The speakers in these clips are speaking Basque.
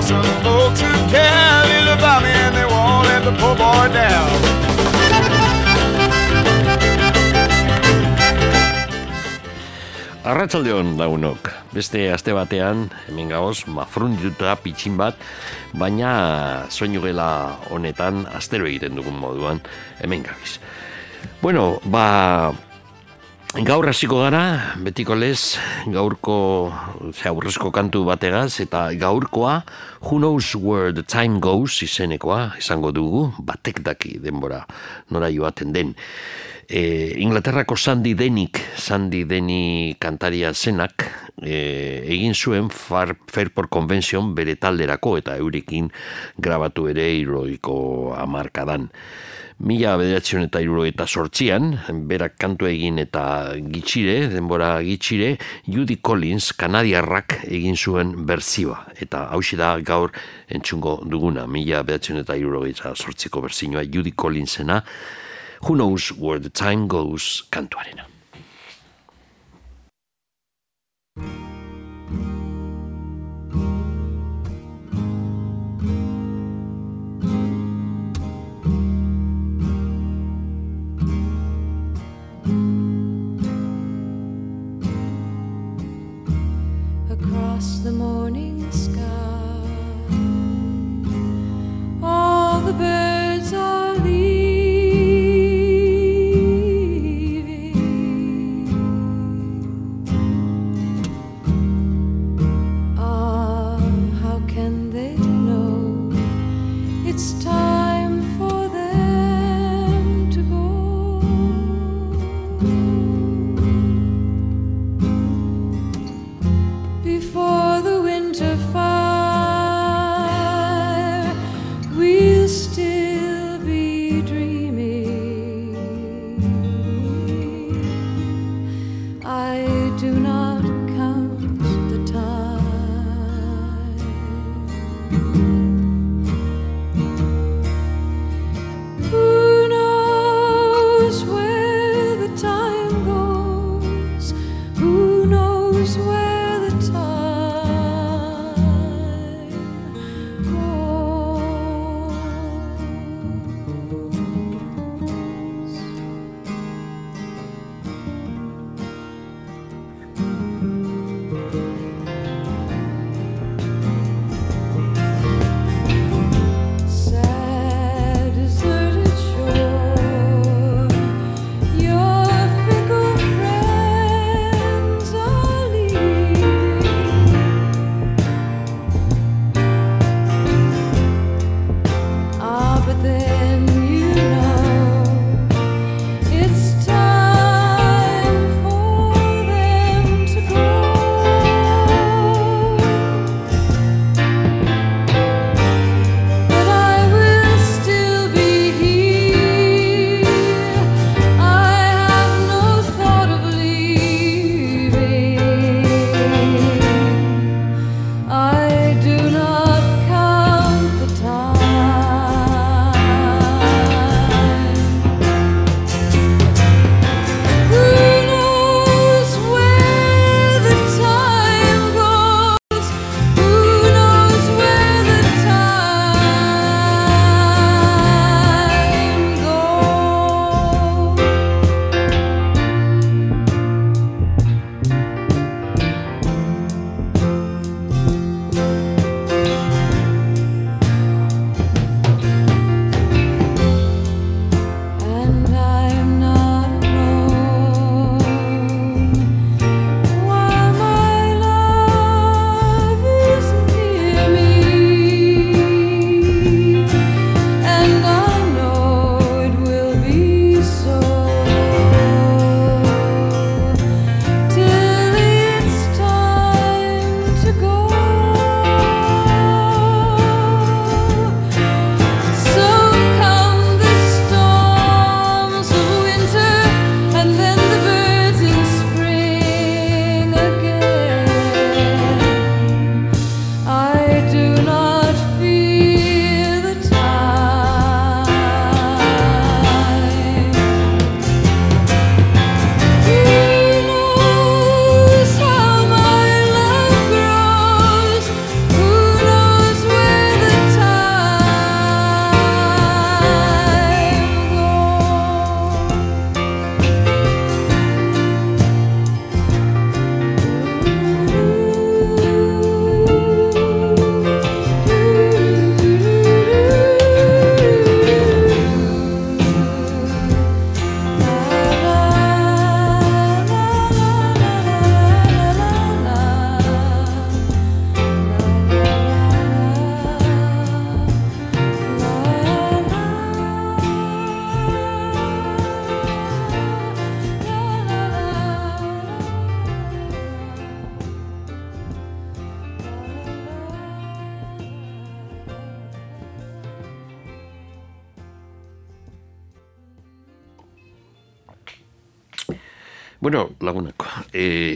are some folks who care little about me and they won't let the poor boy down. Arratsaldeon lagunok, beste aste batean, hemen gauz, mafrundituta pitxin bat, baina soinu gela honetan astero egiten dugun moduan, hemen gabiz. Bueno, ba, gaur hasiko gara, betiko lez, gaurko, ze aurrezko kantu bategaz, eta gaurkoa, Who Knows Where the Time Goes izenekoa, izango dugu, batek daki denbora nora joaten den e, Inglaterrako Sandy Denik, Sandy Deni kantaria zenak, e, egin zuen Far, Fairport Convention bere talderako eta eurekin grabatu ere iroiko amarkadan. Mila bederatzen eta iruro eta sortzian, berak kantu egin eta gitxire, denbora gitxire, Judy Collins, kanadiarrak egin zuen berzioa. Eta hausi da gaur entzungo duguna, mila bederatzen eta iruro eta sortziko berzioa, Judy Collinsena, Who knows where the time goes kantuarena. Across the morning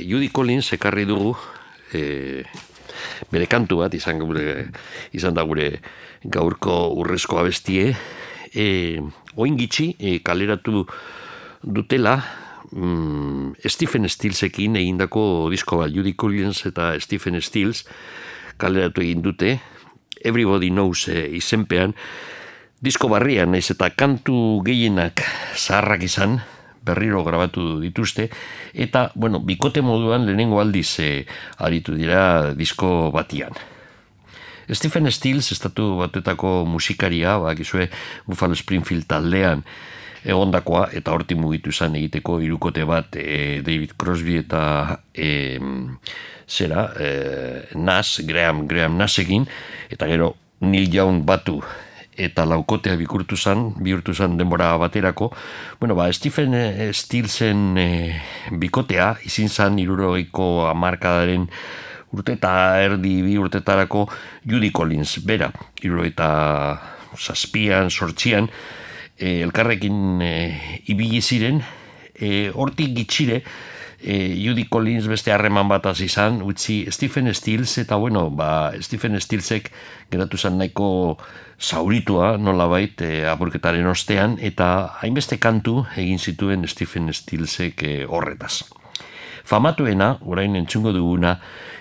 Judy Collins ekarri dugu e, bere kantu bat izan gure izan da gure gaurko urrezko abestie. E, oin gitxi e, kaleratu dutela mm, Stephen Stillsekin egindako disko bat Judy Collins eta Stephen Stills kaleratu egin dute. Everybody Knows e, izenpean. Disko barrian naiz eta kantu gehienak zaharrak izan berriro grabatu dituzte eta bueno, bikote moduan lehenengo aldiz e, aritu dira disko batian. Stephen Stills estatu batetako musikaria, bakizue Buffalo Springfield taldean egondakoa eta horti mugitu izan egiteko irukote bat e, David Crosby eta e, zera e, Nas, Graham, Graham Nasekin eta gero Neil Young batu eta laukotea bikurtu zan, bihurtu zan denbora baterako. Bueno, ba, Stephen eh, Stilsen e, bikotea, izin zan iruroiko amarkadaren urte eta erdi bi urtetarako Judy Collins, bera, iruro eta zazpian, sortzian, e, elkarrekin e, ibili ziren, e, hortik gitxire, e, Judy Collins beste harreman bat izan, utzi Stephen Stills, eta bueno, ba, Stephen Stillsek geratu zan nahiko zauritua nola bait e, eh, apurketaren ostean eta hainbeste kantu egin zituen Stephen Stillsek e, horretaz. Famatuena, orain entzungo duguna,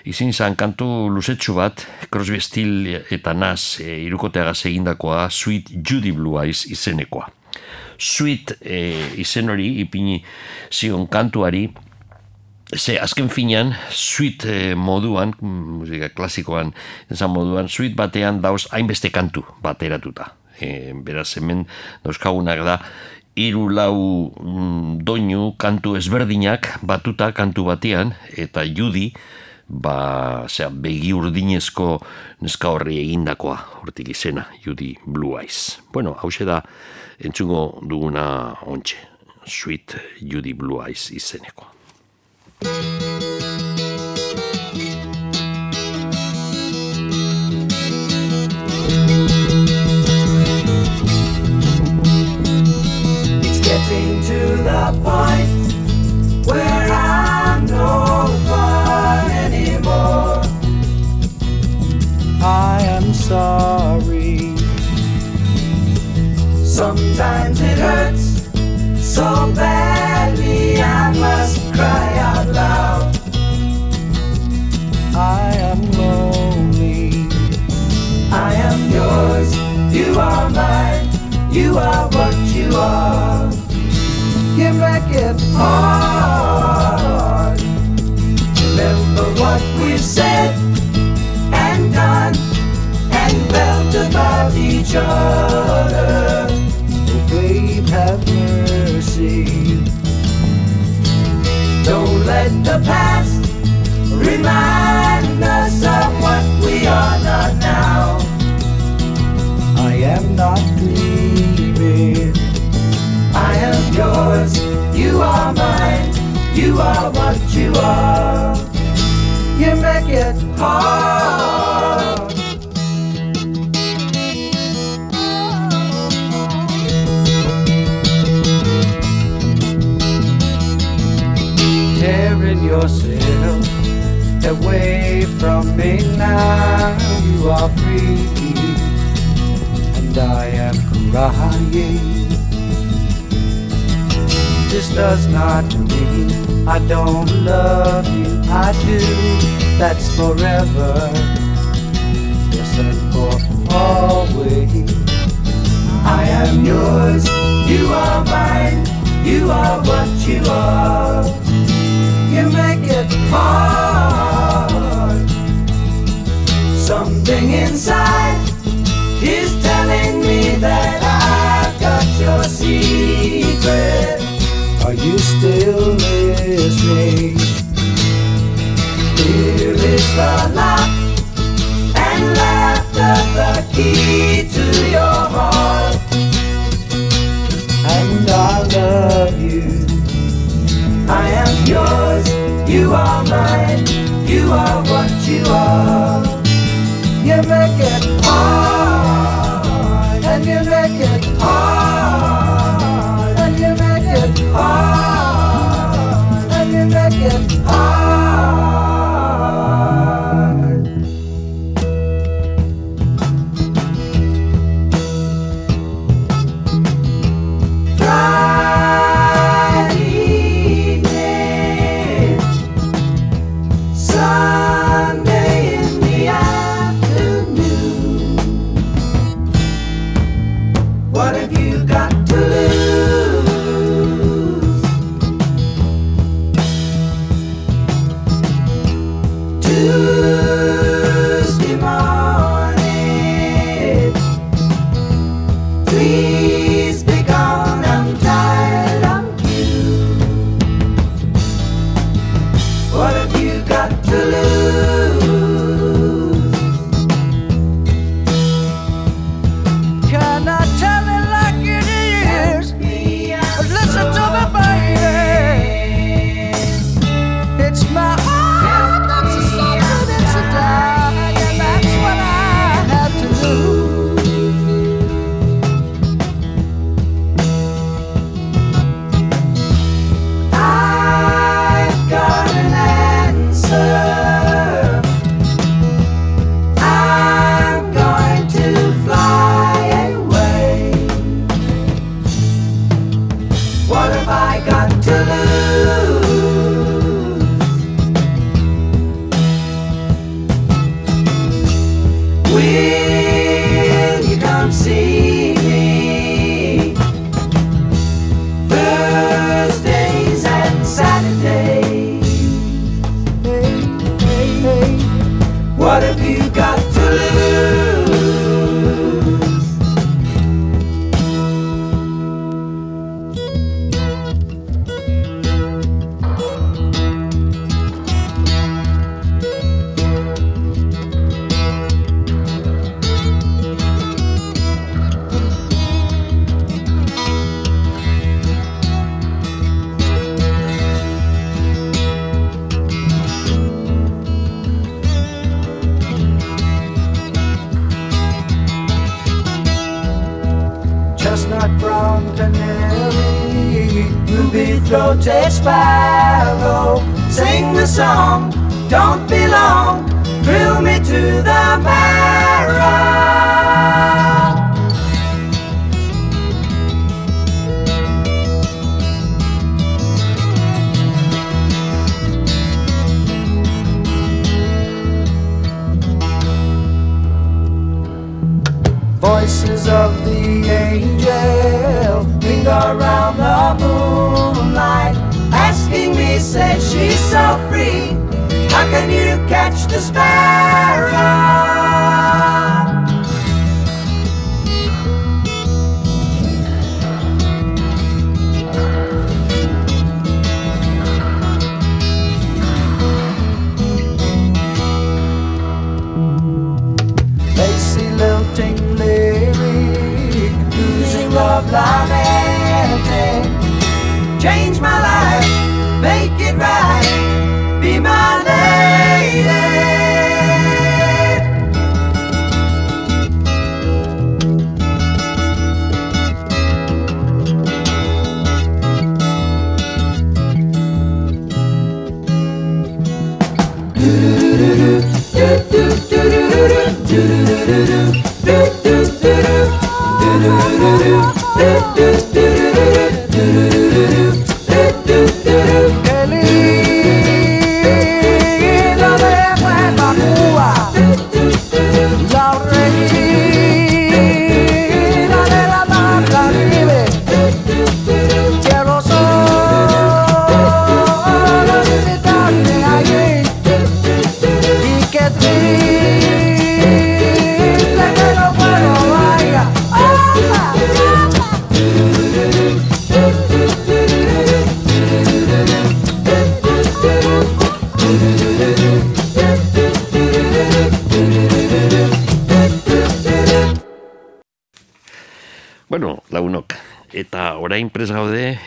izin zan kantu luzetsu bat, Crosby Still eta Nas e, irukoteagaz egindakoa, Sweet Judy Blue Eyes izenekoa. Sweet e, izen hori, ipini zion kantuari, Ze, azken finean, suite eh, moduan, musika klasikoan, ezan moduan, suite batean dauz hainbeste kantu bateratuta. E, beraz, hemen dauzkagunak da, hiru lau mm, doinu kantu ezberdinak batuta kantu batean, eta judi, ba, zera, begi urdinezko neska horri egindakoa, hortik izena, judi Blue Eyes. Bueno, hau da, entzungo duguna ontxe, Sweet Judy Blue Eyes izeneko. It's getting to the point where I'm no fun anymore. I am sorry. Sometimes it hurts so badly I must cry out loud. I am lonely. I am yours. You are mine. You are what you are. You make it hard. Remember what we've said and done and felt about each other. Oh, babe, have mercy. Let the past remind us of what we are not now. I am not dreaming. I am yours. You are mine. You are what you are. You make it hard. Tearing yourself away from me now. You are free, and I am crying. This does not mean I don't love you. I do. That's forever. Yes, and for always. I am yours. You are mine. You are what you are you make it hard. Something inside is telling me that I've got your secret. Are you still listening? Here is the lock and laughter, the key to your heart. And I love you. You are mine, you are what you are.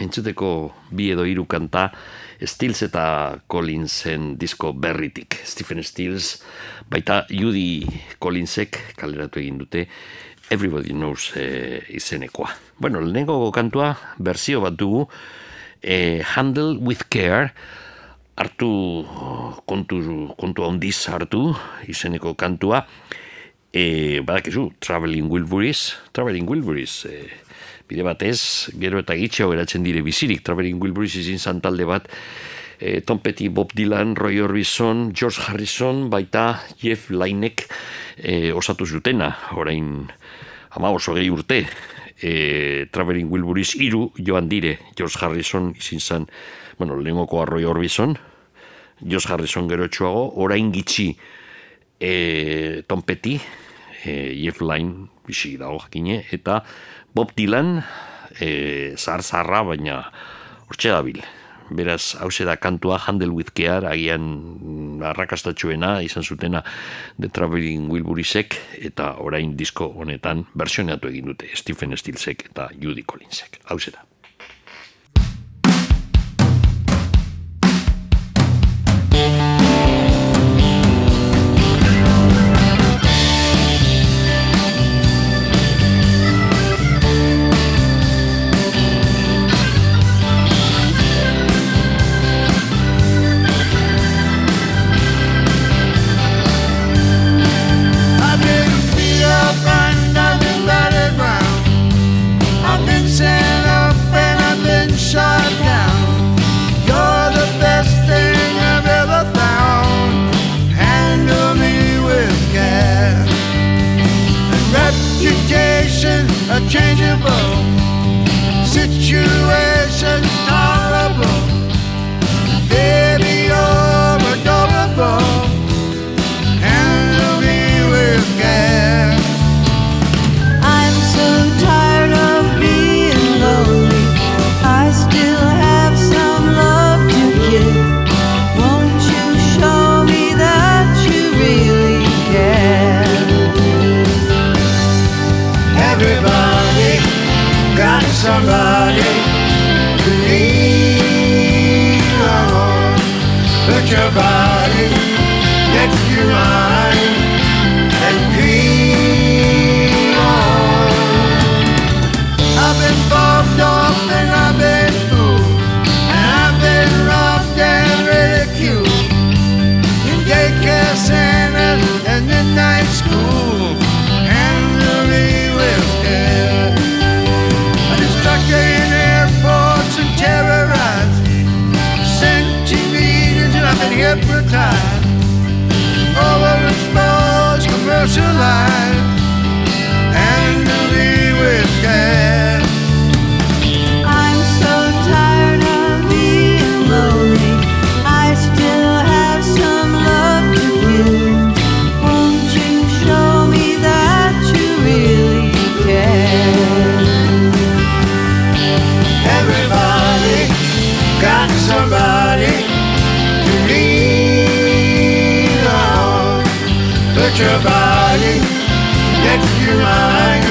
Entzuteko bi edo hiru kanta Stills eta Collinsen disko berritik. Stephen Stills, baita Judy Collinsek kaleratu egin dute Everybody Knows eh, izenekoa. Bueno, lehenengo kantua, berzio bat dugu, eh, Handle with Care, hartu kontu, kontu handiz hartu izeneko kantua, e, badakizu, Traveling Wilburys, Traveling Wilburys, e, bide batez, gero eta gitxeo geratzen dire bizirik, Traveling Wilburys izin zan talde bat, e, Tom Petty, Bob Dylan, Roy Orbison, George Harrison, baita Jeff Lainek e, osatu zutena, orain ama oso gehi urte, e, Traveling Wilburys iru joan dire, George Harrison izin zan, bueno, lehengoko Roy Orbison, George Harrison gero etxuago, orain gitxi e, Tom Petty, e, Jeff Lynne, bisi dago jakine, eta Bob Dylan, e, zahar zaharra, baina hortxe dabil. Beraz, hause da kantua Handle with Care, agian arrakastatxuena, izan zutena The Traveling Wilburysek, eta orain disko honetan versioneatu egin dute Stephen Stilsek eta Judy Collinsek. Hause da. Your body. Next to mine overexposed, commercialized. Handle me with care. I'm so tired of being lonely. I still have some love to give. Won't you show me that you really care? Everybody got somebody to lean on. Put your body next to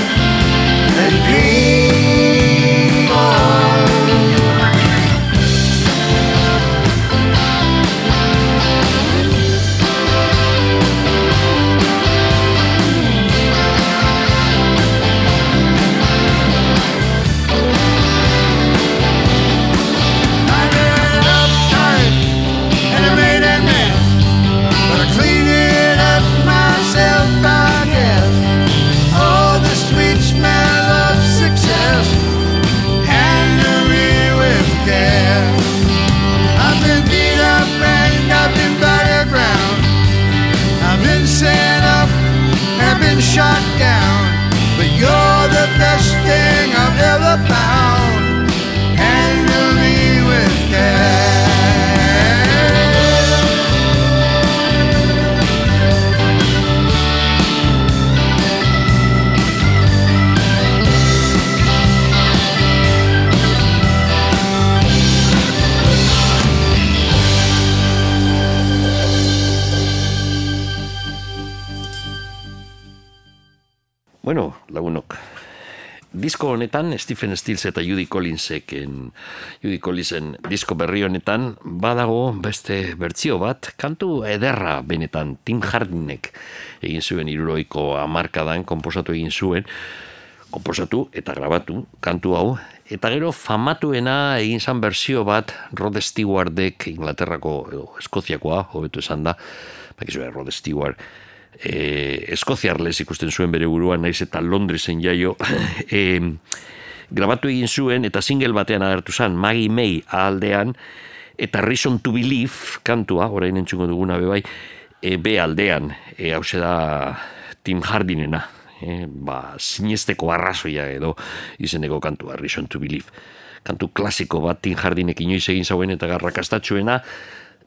power. Disko honetan, Stephen Stills eta Judy Collinseken, Judy Collinsen disko berri honetan, badago beste bertsio bat, kantu ederra benetan, Tim Hardinek egin zuen iruroiko amarkadan, komposatu egin zuen, komposatu eta grabatu kantu hau, eta gero famatuena egin zan bersio bat Rod Stewardek Inglaterrako, edo Eskoziakoa, hobetu esan da, bakizu, Rod Stewart, e, Eskoziarlez ikusten zuen bere buruan, naiz eta Londresen jaio, e, grabatu egin zuen, eta single batean agertu zen, Maggie May aldean, eta Reason to Believe kantua, orain entzungo duguna bebai, e, B aldean, e, hau da Tim Hardinena, e, ba, sinesteko arrazoia edo izeneko kantua, Reason to Believe. Kantu klasiko bat Tim Hardinek inoiz egin zauen eta garrakastatxuena,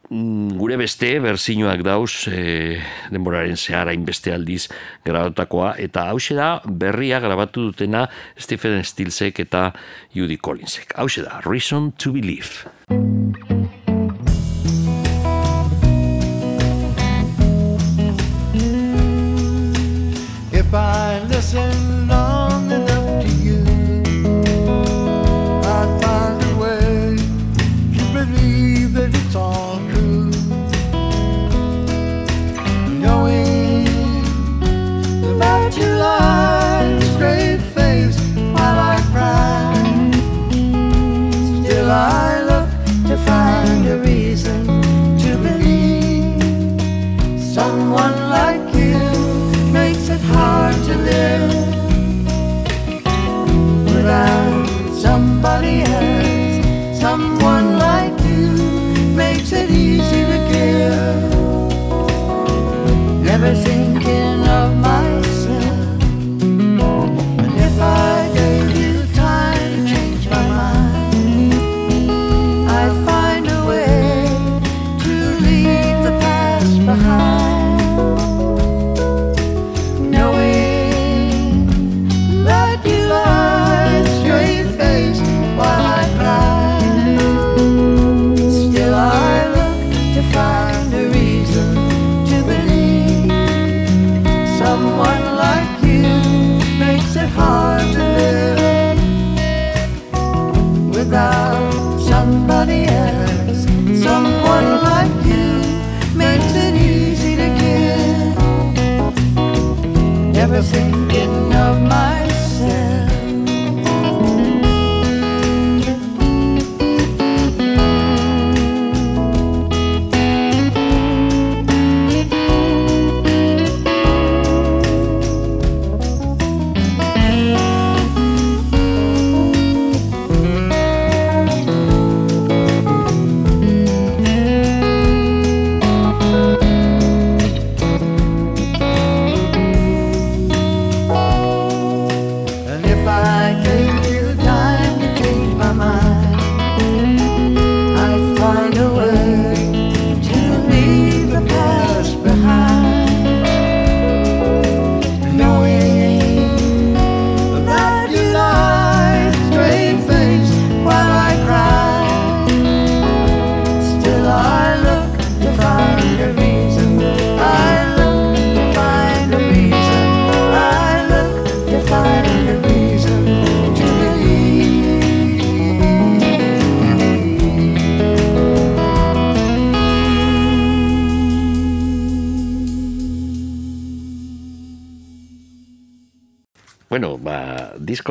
gure beste berzinoak dauz e, denboraren zehara inbeste aldiz grabatakoa eta hause da berria grabatu dutena Stephen Stilsek eta Judy Collinsek. Hause da, Reason to Believe. If I listen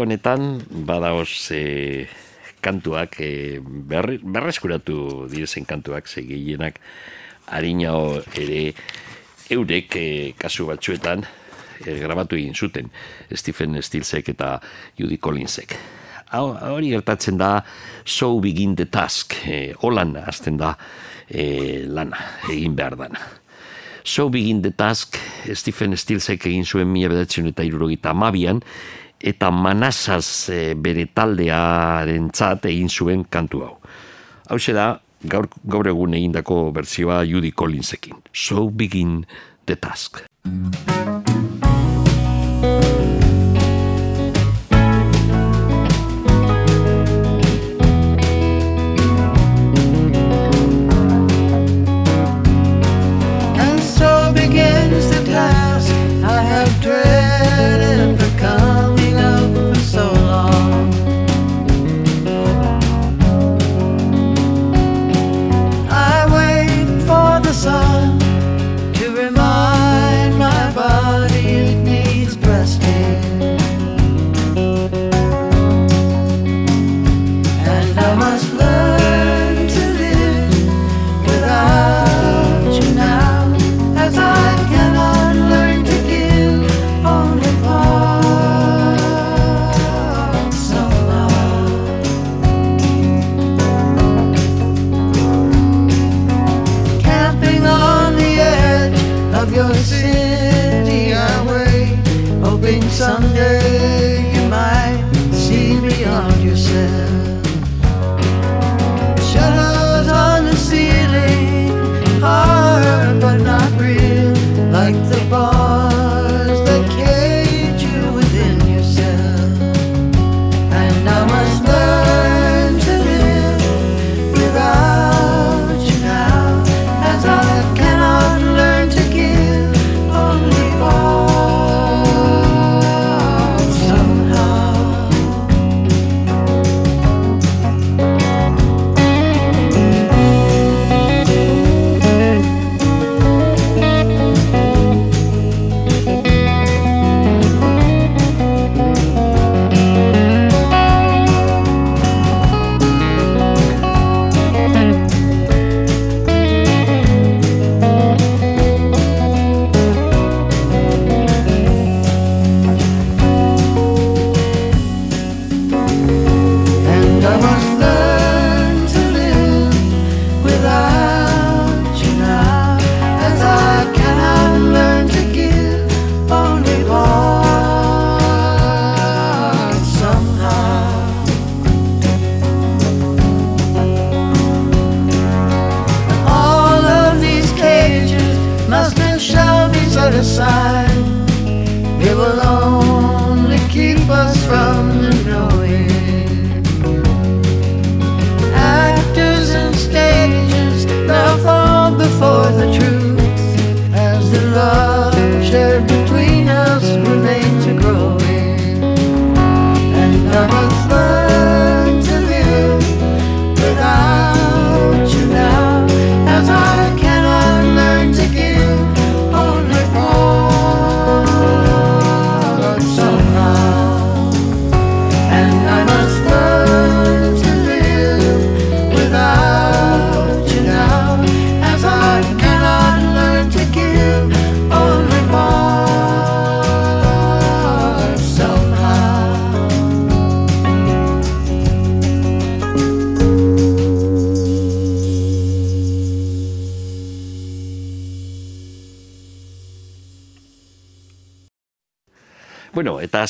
honetan badaoz e, kantuak e, berri, berreskuratu direzen kantuak ze gehienak harinao ere eurek e, kasu batzuetan e, grabatu egin zuten Stephen Stilsek eta Judy Collinsek. Hori gertatzen da So Begin the Task, e, holan hasten da e, lana, egin behar dana. So Begin the Task Stephen Stilsek egin zuen mila bedatzen eta irurogeita amabian, eta manasaz e, bere taldearen egin zuen kantu hau. Hau da, gaur, gaur egun egindako bertzioa Judy Collinsekin. So Begin the Task.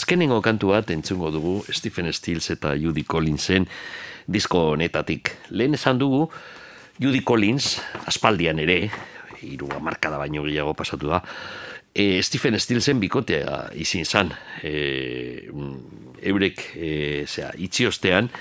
Azkenengo kantu bat entzungo dugu Stephen Stills eta Judy Collinsen disko honetatik. Lehen esan dugu Judy Collins aspaldian ere, hiru markada baino gehiago pasatu da, e, Stephen Stillsen bikotea izin zan. E, eurek, e, zera, itxiostean,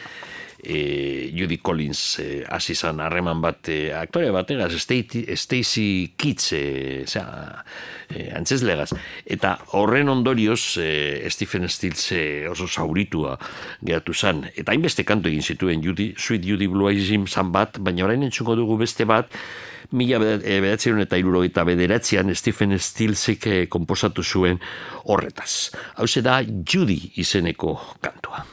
e, Judy Collins e, hasi zan harreman bat e, aktore bategaz Stacy, Kitts e, e, antzeslegaz eta horren ondorioz e, Stephen Stills e, oso zauritua geratu zan eta hainbeste kantu egin zituen Judy, Sweet Judy Blue Eyes zan bat baina orain entzungo dugu beste bat mila bederatzen eta irurogeita bederatzean Stephen Stilsek eh, komposatu zuen horretaz. Hau da Judy izeneko kantua.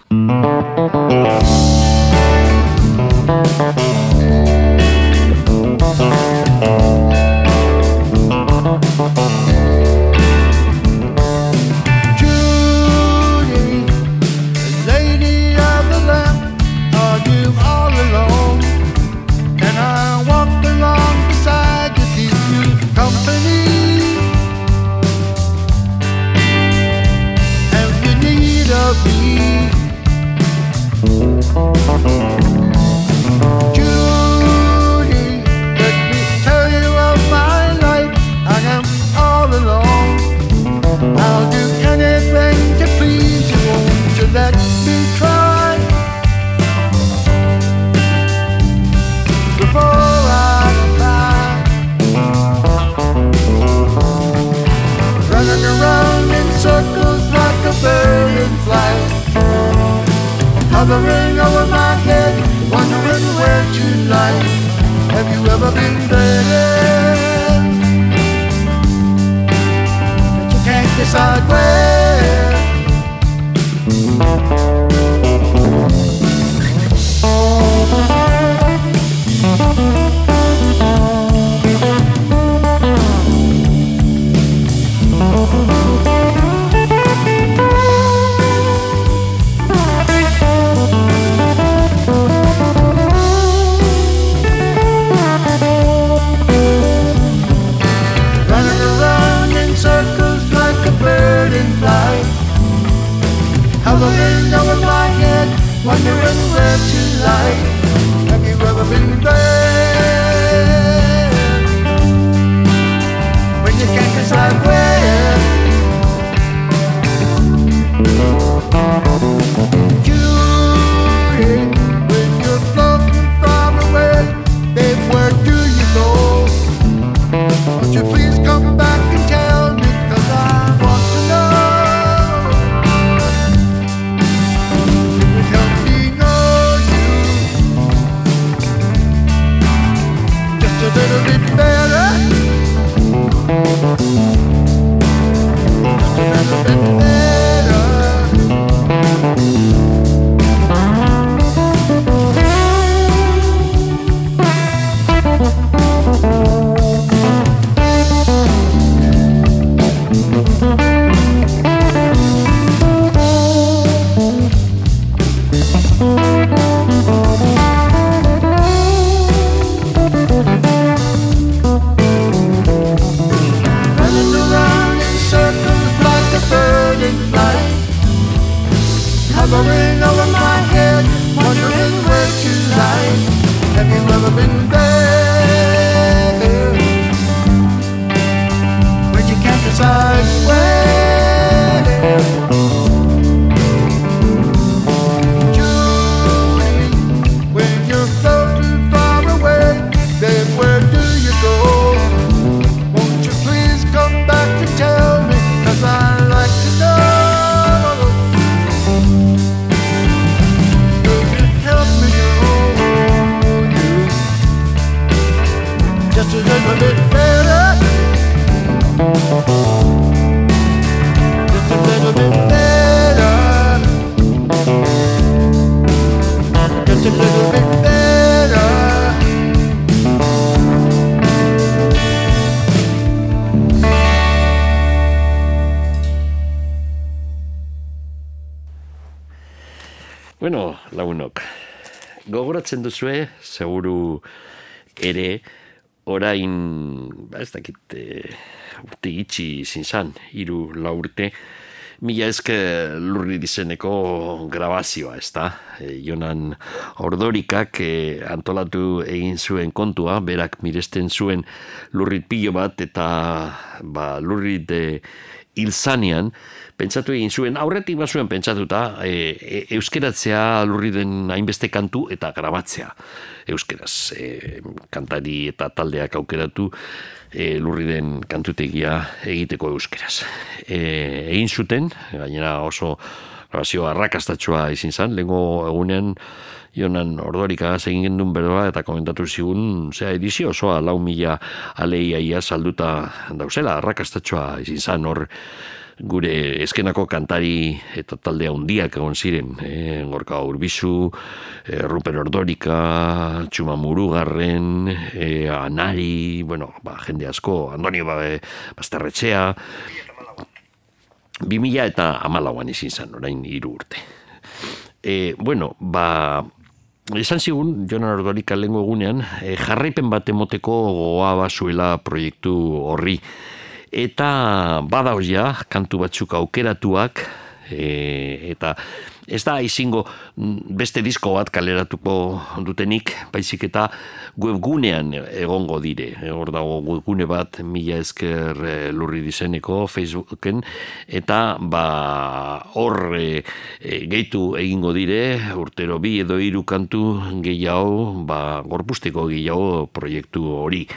Lagunok, gogoratzen duzue, seguru ere, orain, ba ez dakit, e, urte gitxi zinzan, iru lau urte, mila ezke lurri dizeneko grabazioa, ez da? E, Jonan Ordorikak e, antolatu egin zuen kontua, berak miresten zuen lurrit pilo bat, eta ba, lurrit e, hilzanean, pentsatu egin zuen, aurretik bazuen pentsatuta, e, e, euskeratzea lurri den hainbeste kantu eta grabatzea euskeraz. E, kantari eta taldeak aukeratu e, lurri den kantutegia egiteko euskeraz. E, egin zuten, gainera oso grabazio arrakastatxoa izin zen, lehenko egunean Jonan ordorika egin gendun beroa eta komentatu zigun, zea edizio osoa lau mila aleia ia salduta dauzela, arrakastatxoa izin zen hor gure eskenako kantari eta taldea handiak egon ziren, e, gorka urbizu, e, Ruper Ordorika, Txuma Murugarren, e, Anari, bueno, ba, jende asko, Andonio ba, Bastarretxea, 2000 eta amalauan izin zen, orain hiru urte. E, bueno, ba, Esan zigun, Jonan Ordorika lengo egunean, e, jarraipen bat emoteko goa basuela proiektu horri. Eta badauz ja, kantu batzuk aukeratuak, e, eta ez da izingo mm, beste disko bat kaleratuko dutenik, baizik eta webgunean egongo dire. E, hor dago webgune bat, mila esker e, lurri dizeneko Facebooken, eta ba hor e, e, gehitu egingo dire, urtero bi edo hiru kantu gehiago, ba gorpusteko gehiago proiektu hori.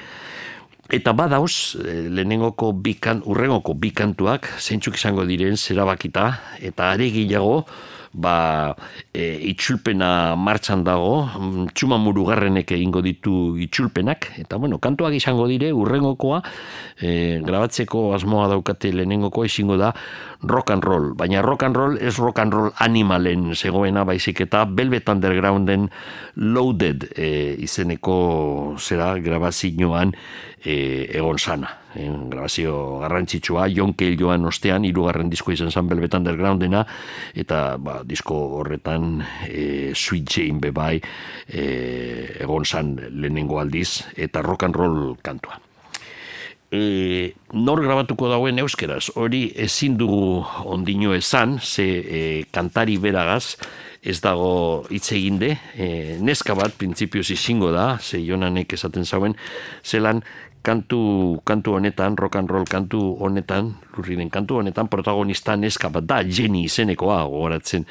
Eta badauz, eh, lehenengoko bikan, urrengoko bikantuak, zeintzuk izango diren, zerabakita, eta are gehiago, ba, e, itxulpena martxan dago, mm, txuma murugarrenek egingo ditu itxulpenak, eta bueno, kantuak izango dire, urrengokoa, e, grabatzeko asmoa daukate lehenengokoa izango da, rock and roll, baina rock and roll ez rock and roll animalen zegoena baizik eta Velvet Undergrounden Loaded e, izeneko zera grabazioan e, egon sana. E, grabazio garrantzitsua, Cale joan ostean, irugarren disko izan zan Velvet Undergroundena, eta ba, disko horretan e, Sweet Jane bebai e, egon zan lehenengo aldiz, eta rock and roll kantua. E, nor grabatuko dauen euskeraz, hori ezin dugu ondino esan, ze e, kantari beragaz, ez dago hitz eginde, e, neska bat, printzipioz izango da, ze jonanek esaten zauen, zelan kantu, kantu honetan, rock and roll kantu honetan, lurrinen kantu honetan, protagonista neska bat da, Jenny izenekoa, gogoratzen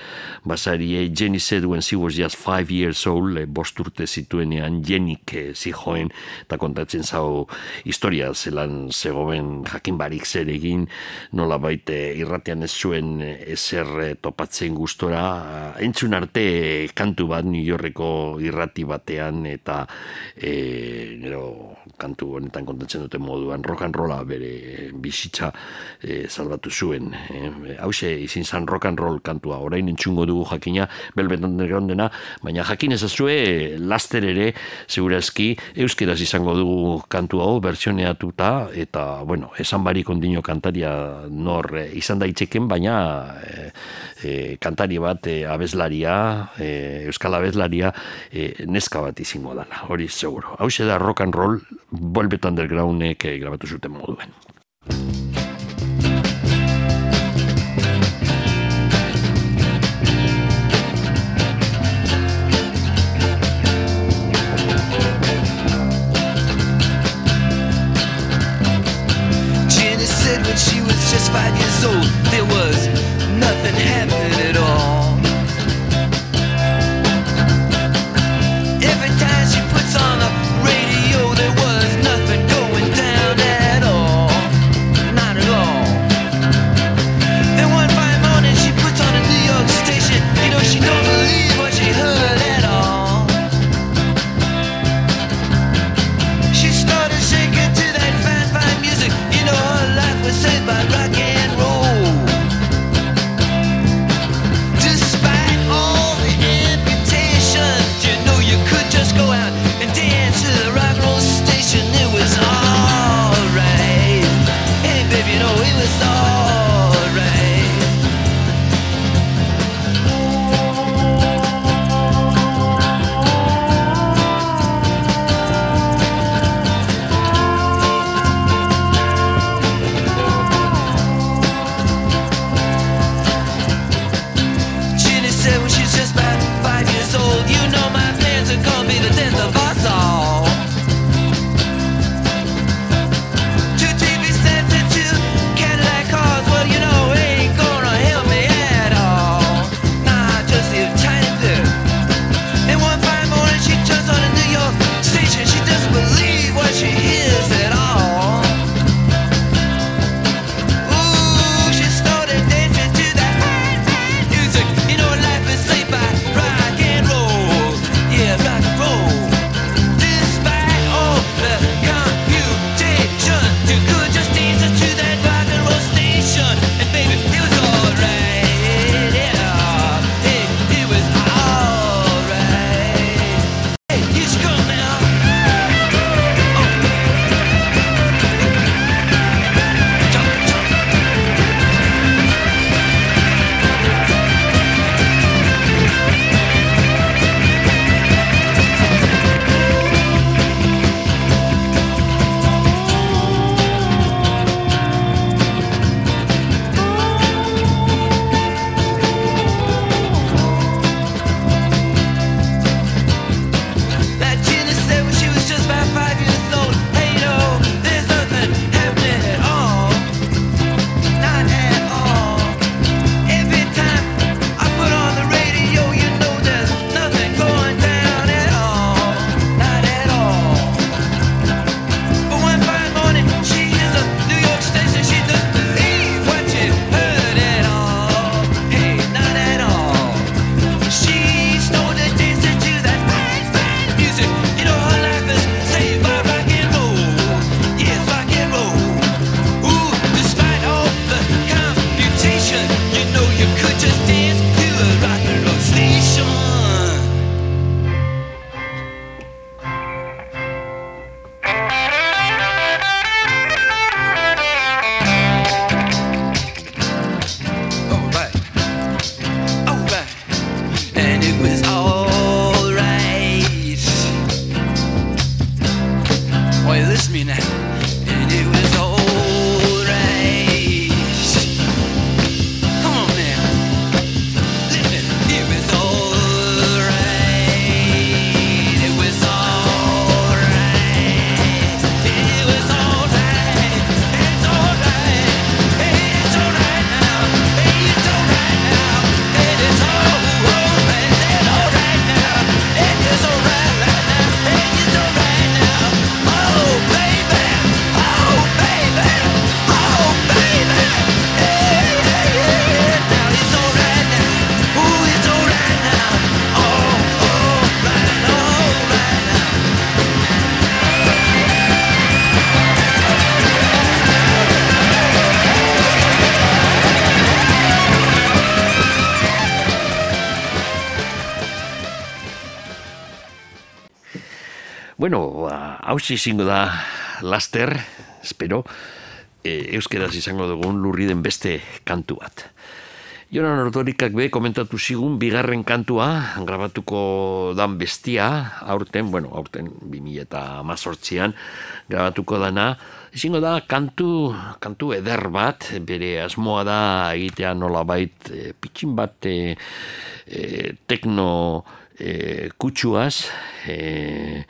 basari, eh, Jenny when she was just five years old, eh, bost urte zituenean Jenny eh, zijoen, eta kontatzen zau historia, zelan zegoen jakin barik zer egin, nola baite irratian ez zuen ezer topatzen gustora, entzun arte kantu bat New Yorkeko irrati batean, eta e, kantu honetan kontatzen dute moduan rock and rolla bere bizitza e, salbatu zuen. E, hause izin zan rock and roll kantua, orain entzungo dugu jakina Velvet Undergroundena, baina jakin ezazue laster ere segurazki euskeraz izango dugu kantu hau bertsioneatuta eta bueno, esan barik ondino kantaria nor e, izan daitzeken, baina e, e, kantari bat e, abeslaria, e, euskal abeslaria e, neska bat izango dana, hori seguro. Hau da rock and roll Velvet Undergroundek eh, grabatu zuten moduen. Hausi izango da laster, espero, e, euskeraz izango dugun lurri den beste kantu bat. Jonan Ordorikak be komentatu zigun bigarren kantua grabatuko dan bestia aurten, bueno, aurten 2018an grabatuko dana. Ezingo da kantu, kantu eder bat, bere asmoa da egitea nolabait e, pitxin bat e, e, tekno e, kutsuaz, e,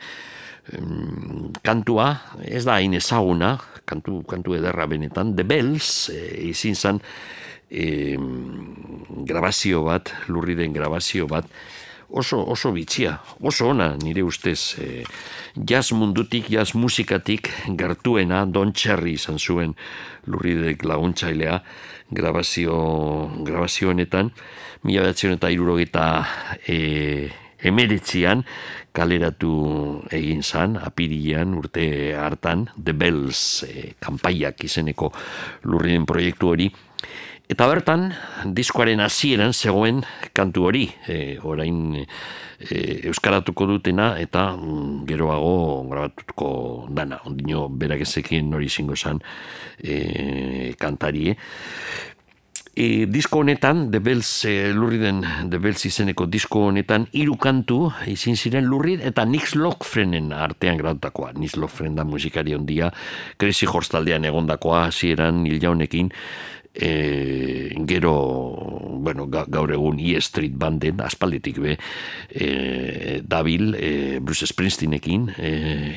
em, kantua, ez da hain ezaguna, kantu, kantu ederra benetan, The Bells, e, izin zan, em, grabazio bat, lurri den grabazio bat, oso, oso bitxia, oso ona nire ustez, e, jazz mundutik, jazz musikatik gertuena Don Cherry izan zuen lurridek laguntzailea grabazio, grabazio honetan, mila behatzen eta irurogeita e, emeretzian kaleratu egin zan, apirian urte hartan, The Bells e, kanpaiak izeneko lurriden proiektu hori, Eta bertan, diskoaren hasieran zegoen kantu hori, e, orain e, euskaratuko dutena eta mm, geroago grabatuko dana. Ondino berak ezekien hori izango zan e, kantarie. E, disko honetan, The Bells, e, lurriden The Bells izeneko disko honetan, hiru kantu izin ziren lurrid eta Nix Lockfrenen artean grautakoa. Nix Lockfren da musikari ondia, Crazy Horse taldean egondakoa, hasieran hil jaunekin, e, gero bueno, ga- gaur egun E Street banden aspalditik be e, dabil e, Bruce Springsteenekin e,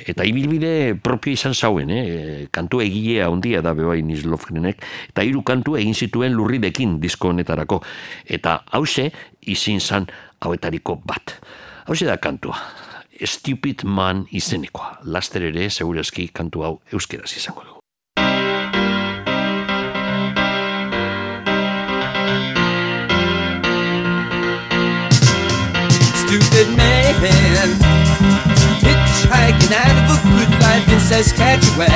eta ibilbide propio izan zauen eh? kantu egilea handia da bebai Nils Lofgrenek eta hiru kantu egin zituen lurridekin disko honetarako. Eta hause izin zan hauetariko bat. Hause da kantua. Stupid Man izenekoa. Laster ere segurazki kantu hau euskeraz izango dugu man hitchhiking out of a good life in Saskatchewan.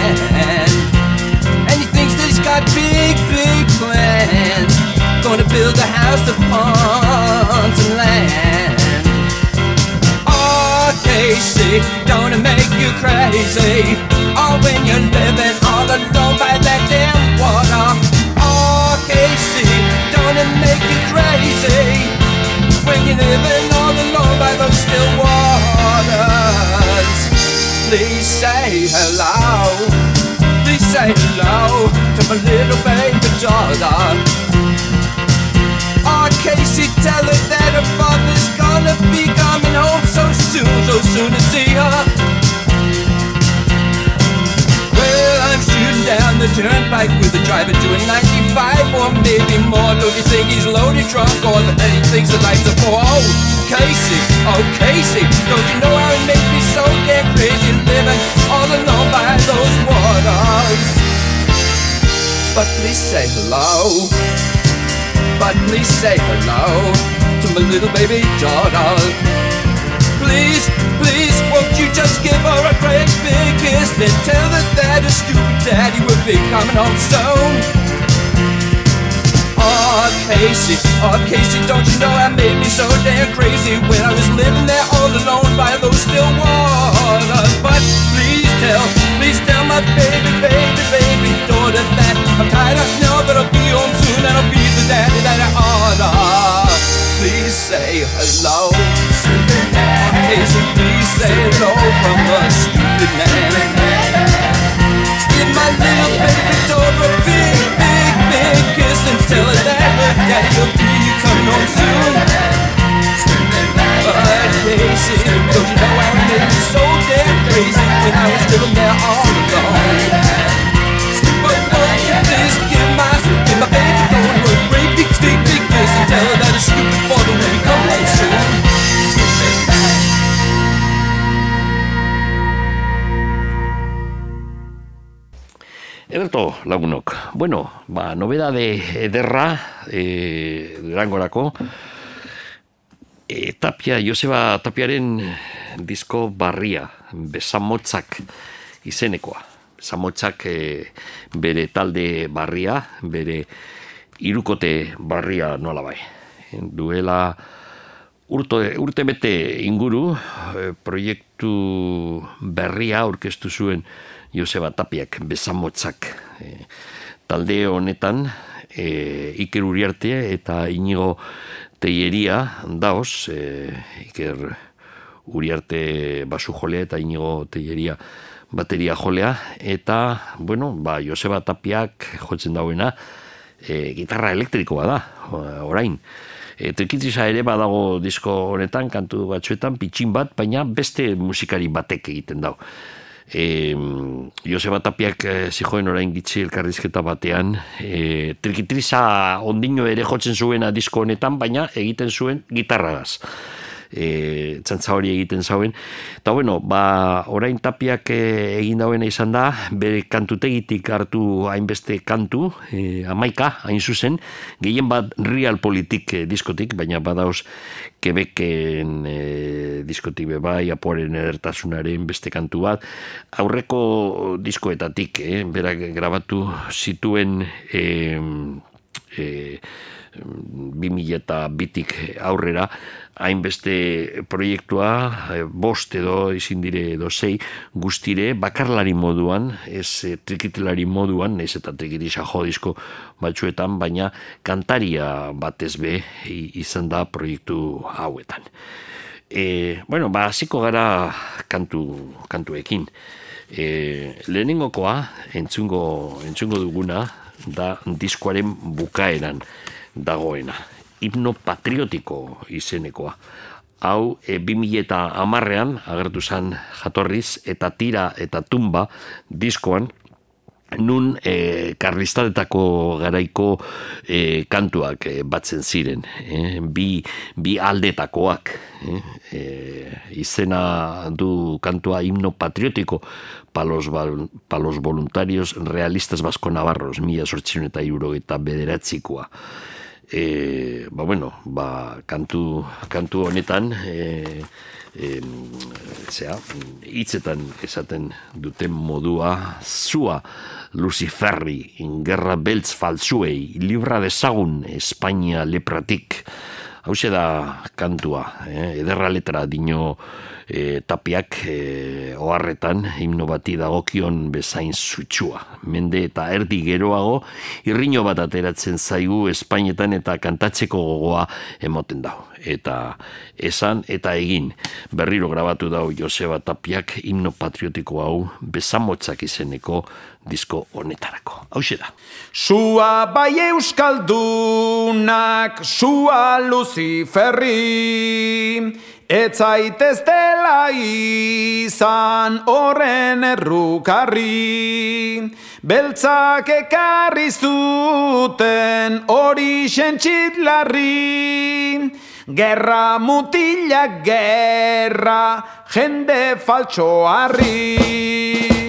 And he thinks that he's got big, big plans. Gonna build a house upon some land. Oh, Casey, don't it make you crazy? Oh, when you're living all alone by that damn water. Casey, don't it make you crazy? when you're living all alone by those still waters. Please say hello. Please say hello to my little baby daughter. Oh, Casey, tell her that her father's gonna be coming home so soon, so soon to see her. Down the turnpike with the driver doing 95 or maybe more. Don't you think he's loaded drunk or that he thinks that life's a bore? Oh, Casey, oh Casey, don't you know how it makes me so damn crazy living all alone by those waters? But please say hello. But please say hello to my little baby daughter. Please, please, won't you just give her a great big kiss and tell her that her stupid daddy will be coming home soon? Oh, Casey, oh, Casey, don't you know I made me so damn crazy when I was living there all alone by those still waters? But please tell, please tell my baby, baby, baby daughter that I'm tired of now, but I'll be home soon and I'll be the daddy that I oughta. Say hello. slow. Casey, please say low from a stupid man. Give my little baby Dora a big, big, big kiss and tell her that her daddy will be coming home soon. But Casey, don't you know I made you so damn crazy when I was living there all alone? But won't you please give my, give my baby Dora a great big, big, kiss and tell her that her stupid father will be coming home soon. Ederto, lagunok. Bueno, ba, nobedade ederra, e, durangorako, e, Tapia, Joseba Tapiaren disko barria, besamotzak izenekoa. Besamotzak e, bere talde barria, bere irukote barria nola bai. Duela urto, urte bete inguru e, proiektu berria aurkeztu zuen Joseba Tapiak besamotzak e, talde honetan e, Iker Uriarte eta Inigo Teieria daoz e, Iker Uriarte basu jolea eta Inigo Teieria bateria jolea eta bueno, ba, Joseba Tapiak jotzen dauena e, gitarra elektrikoa da orain. E, trikitiza ere badago disko honetan, kantu batzuetan, pitxin bat, baina beste musikari batek egiten dau. E, Joseba Tapiak e, zijoen orain gitzi elkarrizketa batean e, trikitriza ondino ere jotzen zuena disko honetan baina egiten zuen gitarragaz e, txantza hori egiten zauen. Eta bueno, ba, orain tapiak e, egin dauena izan da, bere kantutegitik hartu hainbeste kantu, e, amaika, hain zuzen, gehien bat real politik e, diskotik, baina badauz Quebecen e, diskotik bebai, aporen edertasunaren beste kantu bat, aurreko diskoetatik, e, berak grabatu zituen e, e, 2000 eta bitik aurrera, hainbeste proiektua, eh, bost edo izin dire edo sei, guztire bakarlari moduan, ez e, trikitilari moduan, ez eta trikitisa jodizko batzuetan, baina kantaria batez be izan da proiektu hauetan. E, bueno, ba, hasiko gara kantu, kantuekin. E, lehenengokoa, entzungo, entzungo duguna, da diskoaren bukaeran dagoena himno patriotiko izenekoa. Hau, e, 2000 eta amarrean, agertu zen jatorriz, eta tira eta tumba diskoan, nun e, karlistatetako garaiko e, kantuak e, batzen ziren. E, bi, bi aldetakoak. E, e, izena du kantua himno patriotiko palos, palos voluntarios realistas basko navarros, mila sortzion eta bederatzikoa e, ba, bueno, ba, kantu, kantu honetan e, e, zera, hitzetan esaten duten modua zua Luciferri ingerra beltz faltzuei libra dezagun Espainia lepratik hau da kantua eh? ederra letra dino e, tapiak e, oharretan himno bati dagokion bezain zutsua. Mende eta erdi geroago irriño bat ateratzen zaigu Espainetan eta kantatzeko gogoa emoten dau. Eta esan eta egin berriro grabatu dau Joseba Tapiak himno patriotiko hau bezamotzak izeneko disko honetarako. Hau da. Sua bai euskaldunak, sua luziferri, etzaitez dela izan horren errukarri. Beltzak ekarri zuten hori sentxitlarri, gerra mutilak gerra jende faltsoarri.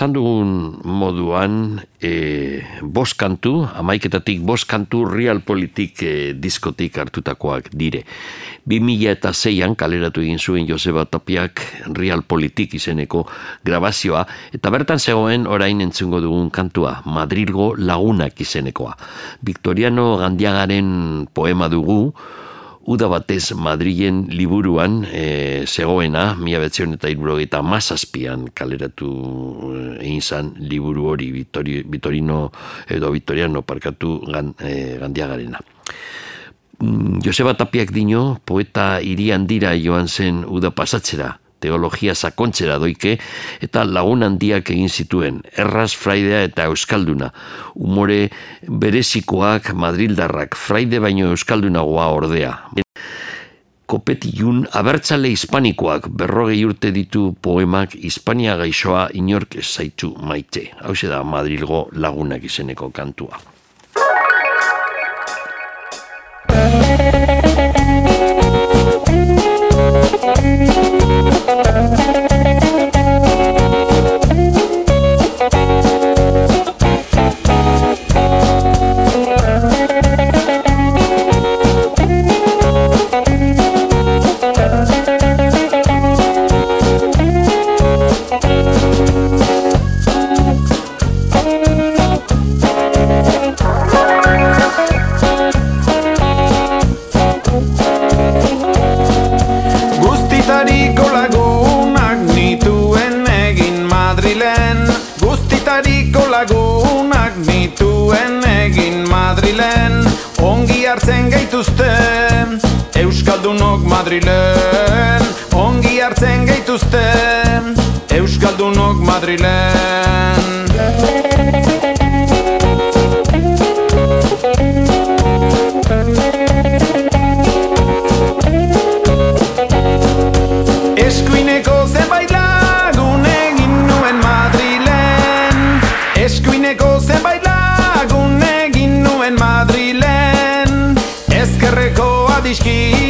Esan dugun moduan, e, bost kantu, amaiketatik bost kantu realpolitik e, diskotik hartutakoak dire. 2000 eta zeian kaleratu egin zuen Joseba Tapiak realpolitik izeneko grabazioa, eta bertan zegoen orain entzungo dugun kantua, Madrilgo lagunak izenekoa. Victoriano Gandiagaren poema dugu, Uda batez Madrilen liburuan e, zegoena, mila betzion eta irburogeita mazazpian kaleratu eh, egin zan liburu hori Vittori, Vitorino edo Vitoriano parkatu gan, e, gandiagarena. Mm, Joseba Tapiak dino, poeta irian dira joan zen uda pasatzera, teologia sakontzera doike, eta lagun handiak egin zituen, erraz fraidea eta euskalduna. Umore berezikoak Madrildarrak, fraide baino euskaldunagoa ordea. Kopetilun abertzale hispanikoak berrogei urte ditu poemak Hispania gaixoa inork ez zaitu maite. Hau da Madrilgo lagunak izeneko kantua. Madrilen Ongi hartzen gaituzte Euskaldunok Madrilen. Eskuineko zenbait lagun egin Madrilen. Eskuineko zenbait lagun egin nuen Madrilen. Ezkerreko adiskide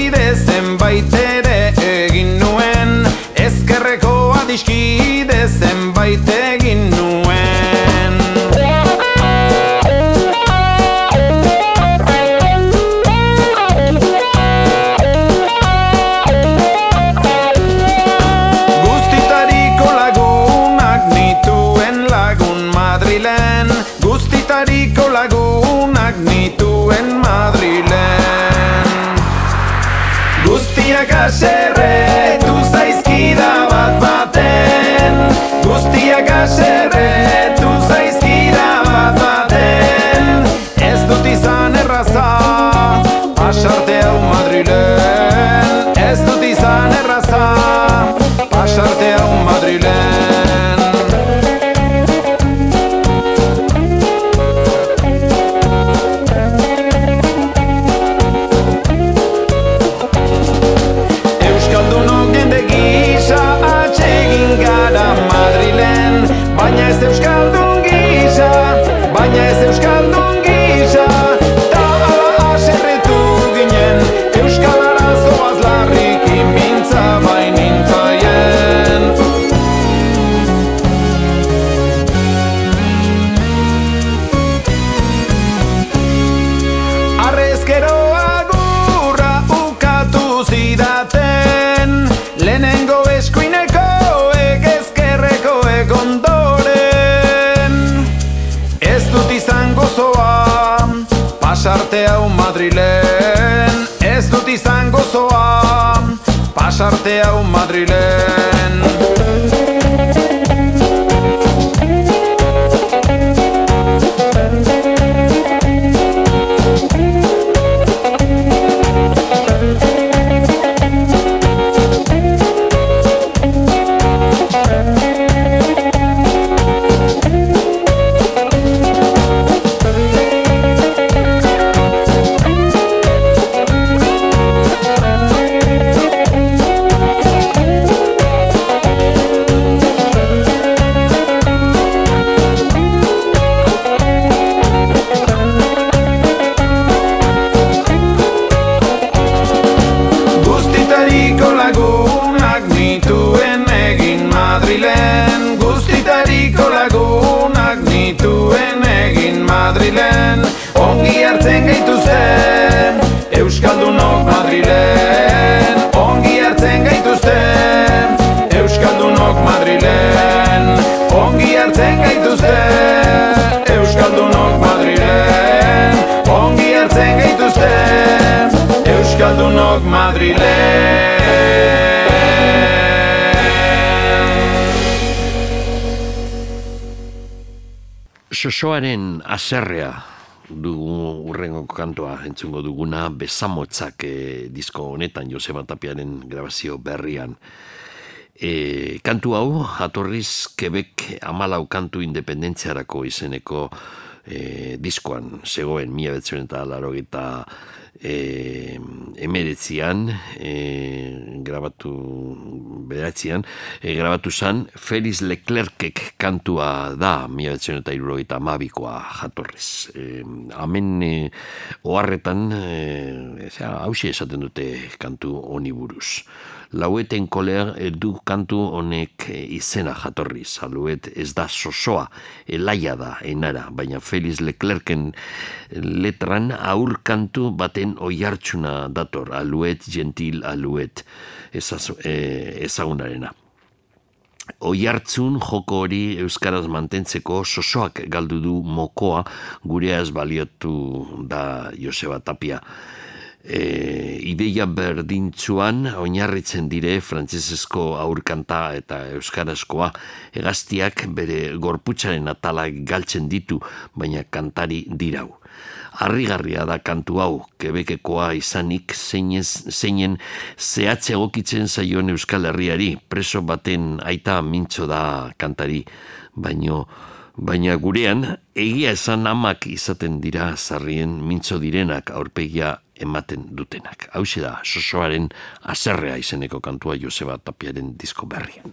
sosoaren aserrea dugu urrengo kantoa entzungo duguna besamotzak e, disko honetan Joseba Tapiaren grabazio berrian. E, kantu hau, jatorriz Quebec amalau kantu independentziarako izeneko e, diskoan zegoen mila betzen eta laro e, emeretzian e, grabatu beratzean e, grabatu zan Feliz Leclercek kantua da mila eta irurogeita amabikoa jatorrez e, amen e, oharretan e, hausia esaten dute kantu honi buruz. Laueten koler du kantu honek izena jatorri, saluet ez da sosoa, elaia da, enara, baina Feliz Leclerken letran aur kantu baten oiartsuna dator, aluet, gentil, aluet, e, ezagunarena. Oiartzun joko hori euskaraz mantentzeko sosoak galdu du mokoa gurea ez baliotu da Joseba Tapia e, ideia berdintzuan oinarritzen dire frantsesezko aurkanta eta euskarazkoa hegaztiak bere gorputzaren atalak galtzen ditu baina kantari dirau. Arrigarria da kantu hau, kebekekoa izanik zeinez, zeinen zehatze egokitzen zaion Euskal Herriari, preso baten aita mintzo da kantari, baino baina gurean egia esan amak izaten dira zarrien mintzo direnak aurpegia ematen dutenak. Hau da, sosoaren azerrea izeneko kantua Joseba Tapiaren disko berrian.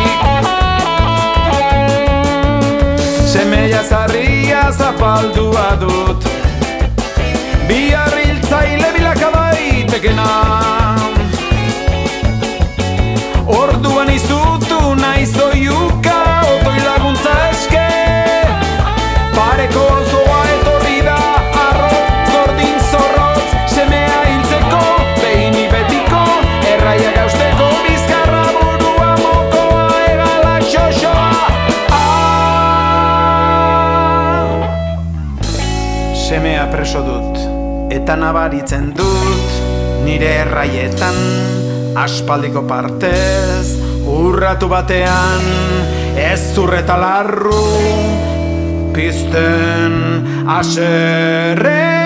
Semeia zarria zapaldua dut Bi harriltzaile bilakabai tekena Orduan izutu nahi zoiuka Pareko zoa Semea preso dut Eta nabaritzen dut Nire erraietan. Aspaldiko partez Urratu batean Ez zurreta larru pisten aserre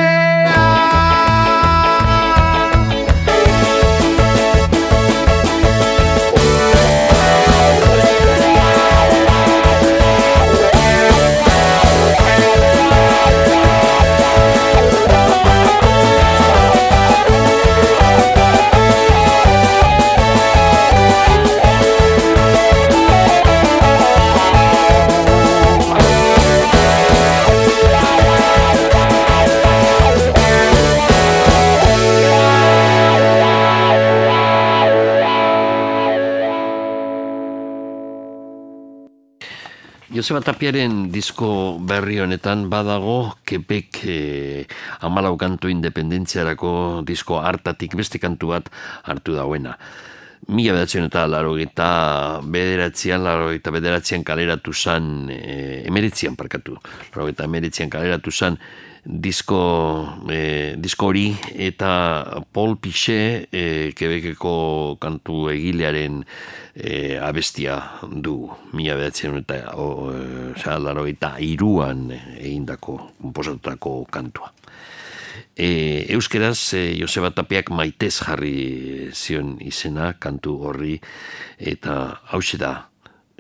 Joseba Tapiaren disko berri honetan badago kepek eh, amalau kantu independentziarako disko hartatik beste kantu bat hartu dauena. Mila bederatzen eta laro eta bederatzean, laro eta bederatzean kaleratu zan, e, emeritzean parkatu, laro eta emeritzean kaleratu zan, disko, e, disko hori eta Paul Piche e, kebekeko kantu egilearen e, abestia du mila behatzen eta o, e, laro eta iruan egindako, komposatutako kantua. E, euskeraz, e, Joseba Tapiak maitez jarri zion izena kantu horri eta hau da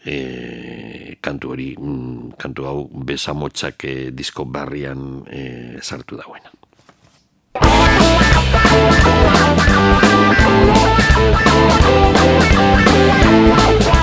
e, kantu hori, mm, kantu hau bezamotxak e, eh, disko barrian e, sartu dagoena. Thank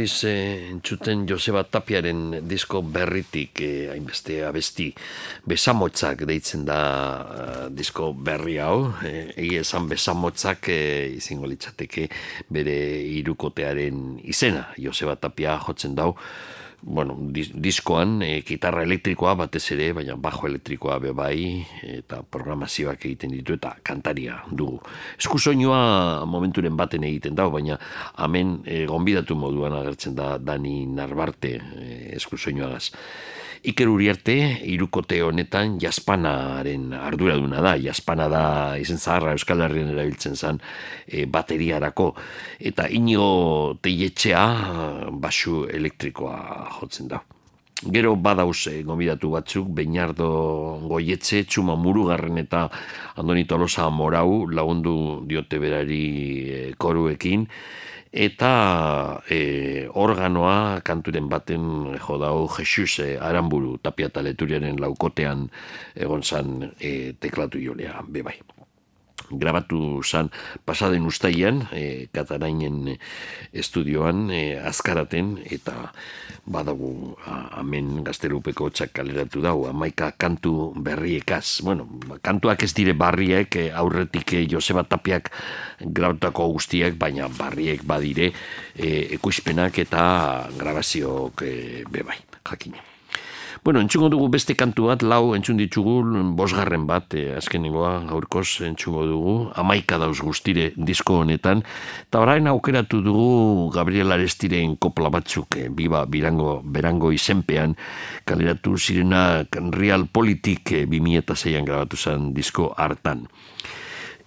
gabiz eh, entzuten Joseba Tapiaren disko berritik eh, hainbeste abesti besamotzak deitzen da eh, disko berri hau. Egia esan besamotzak eh, izango litzateke bere irukotearen izena. Joseba Tapia jotzen dau bueno, dis, diskoan e, gitarra elektrikoa batez ere, baina bajo elektrikoa be bai eta programazioak egiten ditu eta kantaria dugu. Eskusoinua momenturen baten egiten dau, baina hemen e, gonbidatu moduan agertzen da Dani Narbarte e, eskusoinuagaz. Iker Uriarte, irukote honetan jaspanaren arduraduna da. Jaspana da izen zaharra Euskal Herrian erabiltzen zen e, bateriarako. Eta inigo teietxea basu elektrikoa jotzen da. Gero badauz e, gomidatu batzuk, Beinardo Goietze, Txuma Murugarren eta Andoni Tolosa Morau lagundu diote berari e, koruekin eta e, organoa kanturen baten jodau Jesus e, Aramburu tapia taleturiaren laukotean egon zan e, teklatu jolea, bebai grabatu zan pasaden ustaian e, katarainen estudioan e, azkaraten eta badagu hemen gazterupeko txak kaleratu dau amaika kantu berriekaz. Bueno, kantuak ez dire barriek e, aurretik e, Joseba Tapiak grabatako guztiak baina barriek badire e, ekoizpenak eta grabazioak e, bebai jakinen Bueno, entzungo dugu beste kantu bat, lau entzun ditugu, bosgarren bat, e, azkenengoa, gaurkoz entzungo dugu, amaika dauz guztire disko honetan, eta orain aukeratu dugu Gabriel Arestiren kopla batzuk, e, biba, birango, berango izenpean, kaleratu zirena Real Politik e, 2006an grabatu zen disko hartan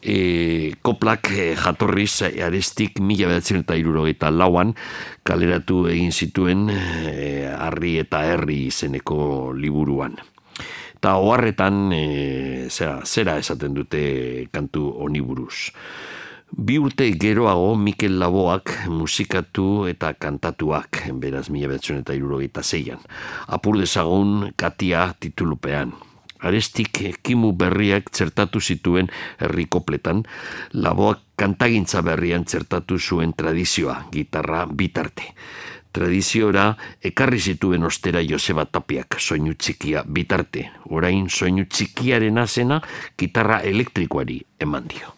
e, koplak e, jatorriz e, arestik mila bedatzen eta irurogeita lauan kaleratu egin zituen e, arri eta herri izeneko liburuan. Eta oharretan e, zera, zera esaten dute kantu oniburuz. Bi urte geroago Mikel Laboak musikatu eta kantatuak, beraz mila bedatzen eta irurogeita zeian. Apur dezagun katia titulupean arestik kimu berriak txertatu zituen herrikopletan, laboak kantagintza berrian txertatu zuen tradizioa, gitarra bitarte. Tradiziora ekarri zituen ostera Joseba Tapiak soinu txikia bitarte. Orain soinu txikiaren azena gitarra elektrikoari eman dio.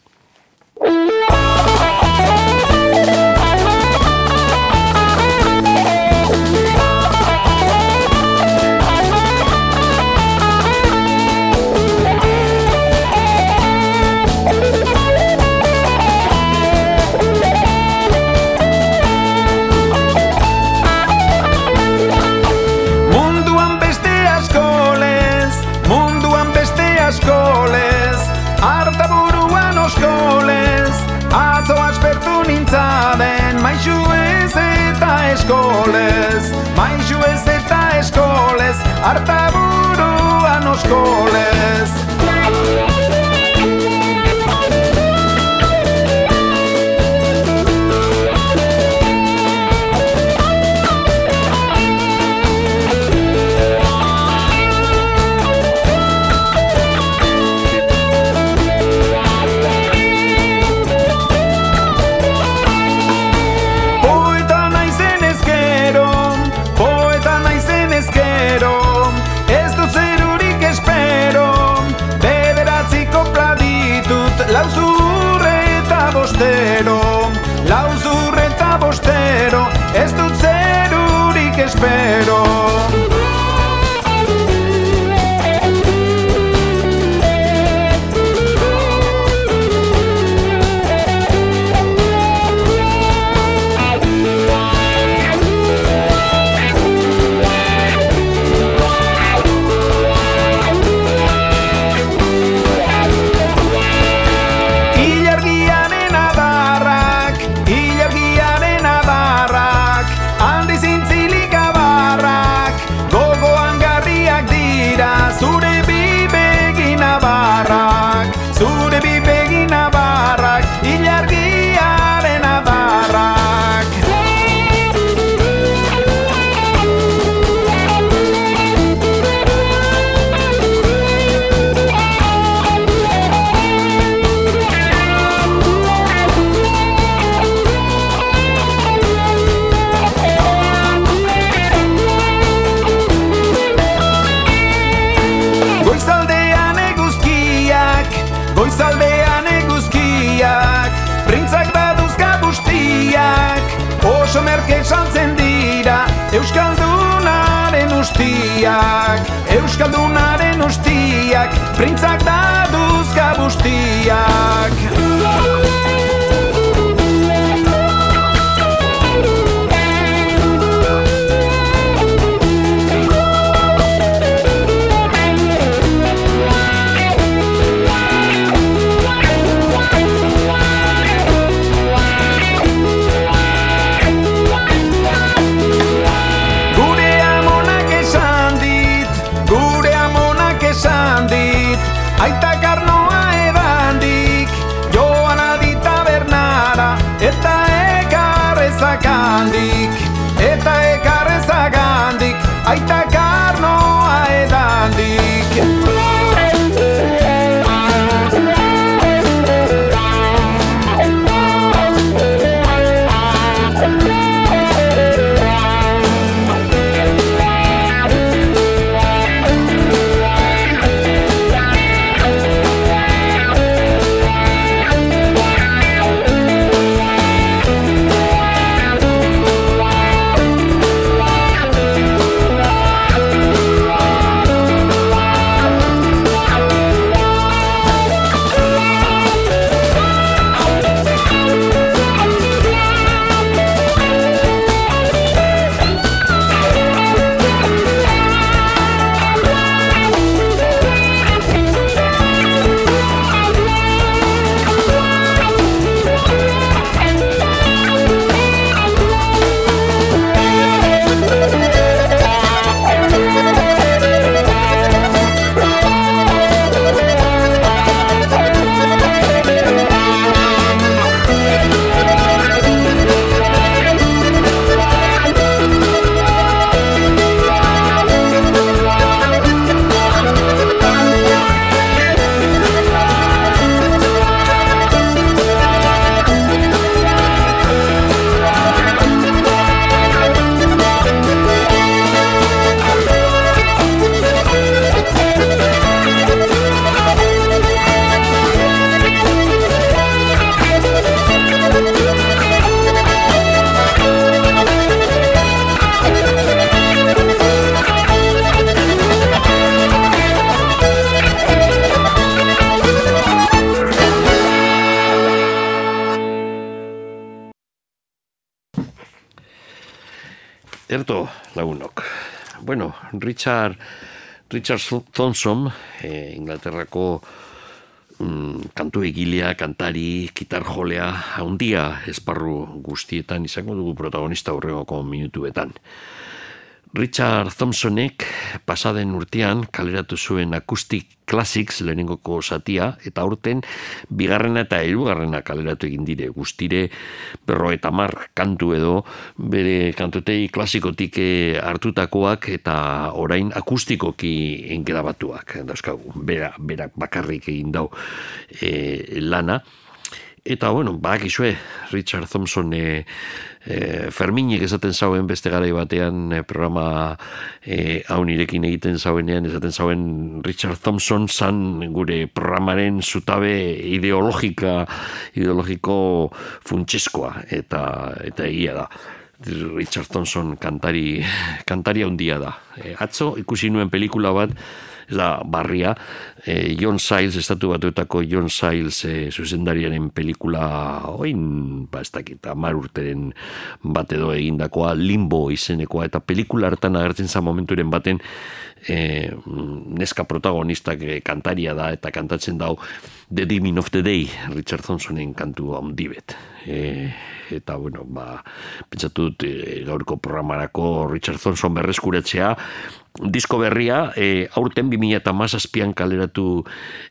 Printzak daduzka bustiak Richard, Richard Thompson, eh, Inglaterrako mm, kantu egilea, kantari, gitar jolea, haundia esparru guztietan izango dugu protagonista horregoko minutuetan. Richard Thompsonek pasaden urtean kaleratu zuen Acoustic Classics lehenengoko satia eta aurten bigarrena eta hirugarrena kaleratu egin dire. Guztire berro eta mar kantu edo bere kantutei klasikotik eh, hartutakoak eta orain akustikoki engrabatuak dauzkagu. Bera, berak bakarrik egin dau eh, lana. Eta, bueno, bakizue, Richard Thompson e, e, Ferminik esaten zauen beste garai batean e, programa e, hau nirekin egiten zauenean, esaten zauen Richard Thompson zan gure programaren zutabe ideologika, ideologiko funtseskoa, eta, eta egia da. Richard Thompson kantari, kantari handia da. E, atzo ikusi nuen pelikula bat, ez da barria, e, John Sayles, estatu batuetako John Sayles e, zuzendariaren pelikula oin, ba ez dakit, amar urteren bat edo egindakoa, limbo izenekoa, eta pelikula hartan agertzen za momenturen baten e, neska protagonistak e, kantaria da, eta kantatzen dau The Demon of the Day, Richard Thompsonen kantu handibet. E, eta bueno, ba, pentsatu dut e, gaurko programarako Richard Thompson berreskuratzea, disko berria, e, aurten 2000 eta mazazpian kaleratu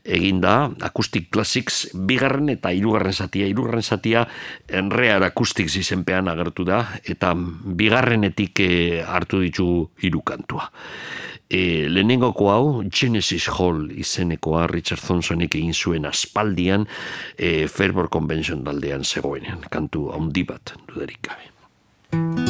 eginda, Acoustic Classics, bigarren eta hirugarren zatia, hirugarren zatia enrear Acoustics izenpean agertu da, eta bigarrenetik e, hartu ditu hiru kantua. E, lehenengoko hau, Genesis Hall izenekoa Richard Thompsonek egin zuen aspaldian e, Fairborn Convention daldean zegoenean, kantu handi bat dudarik gabe.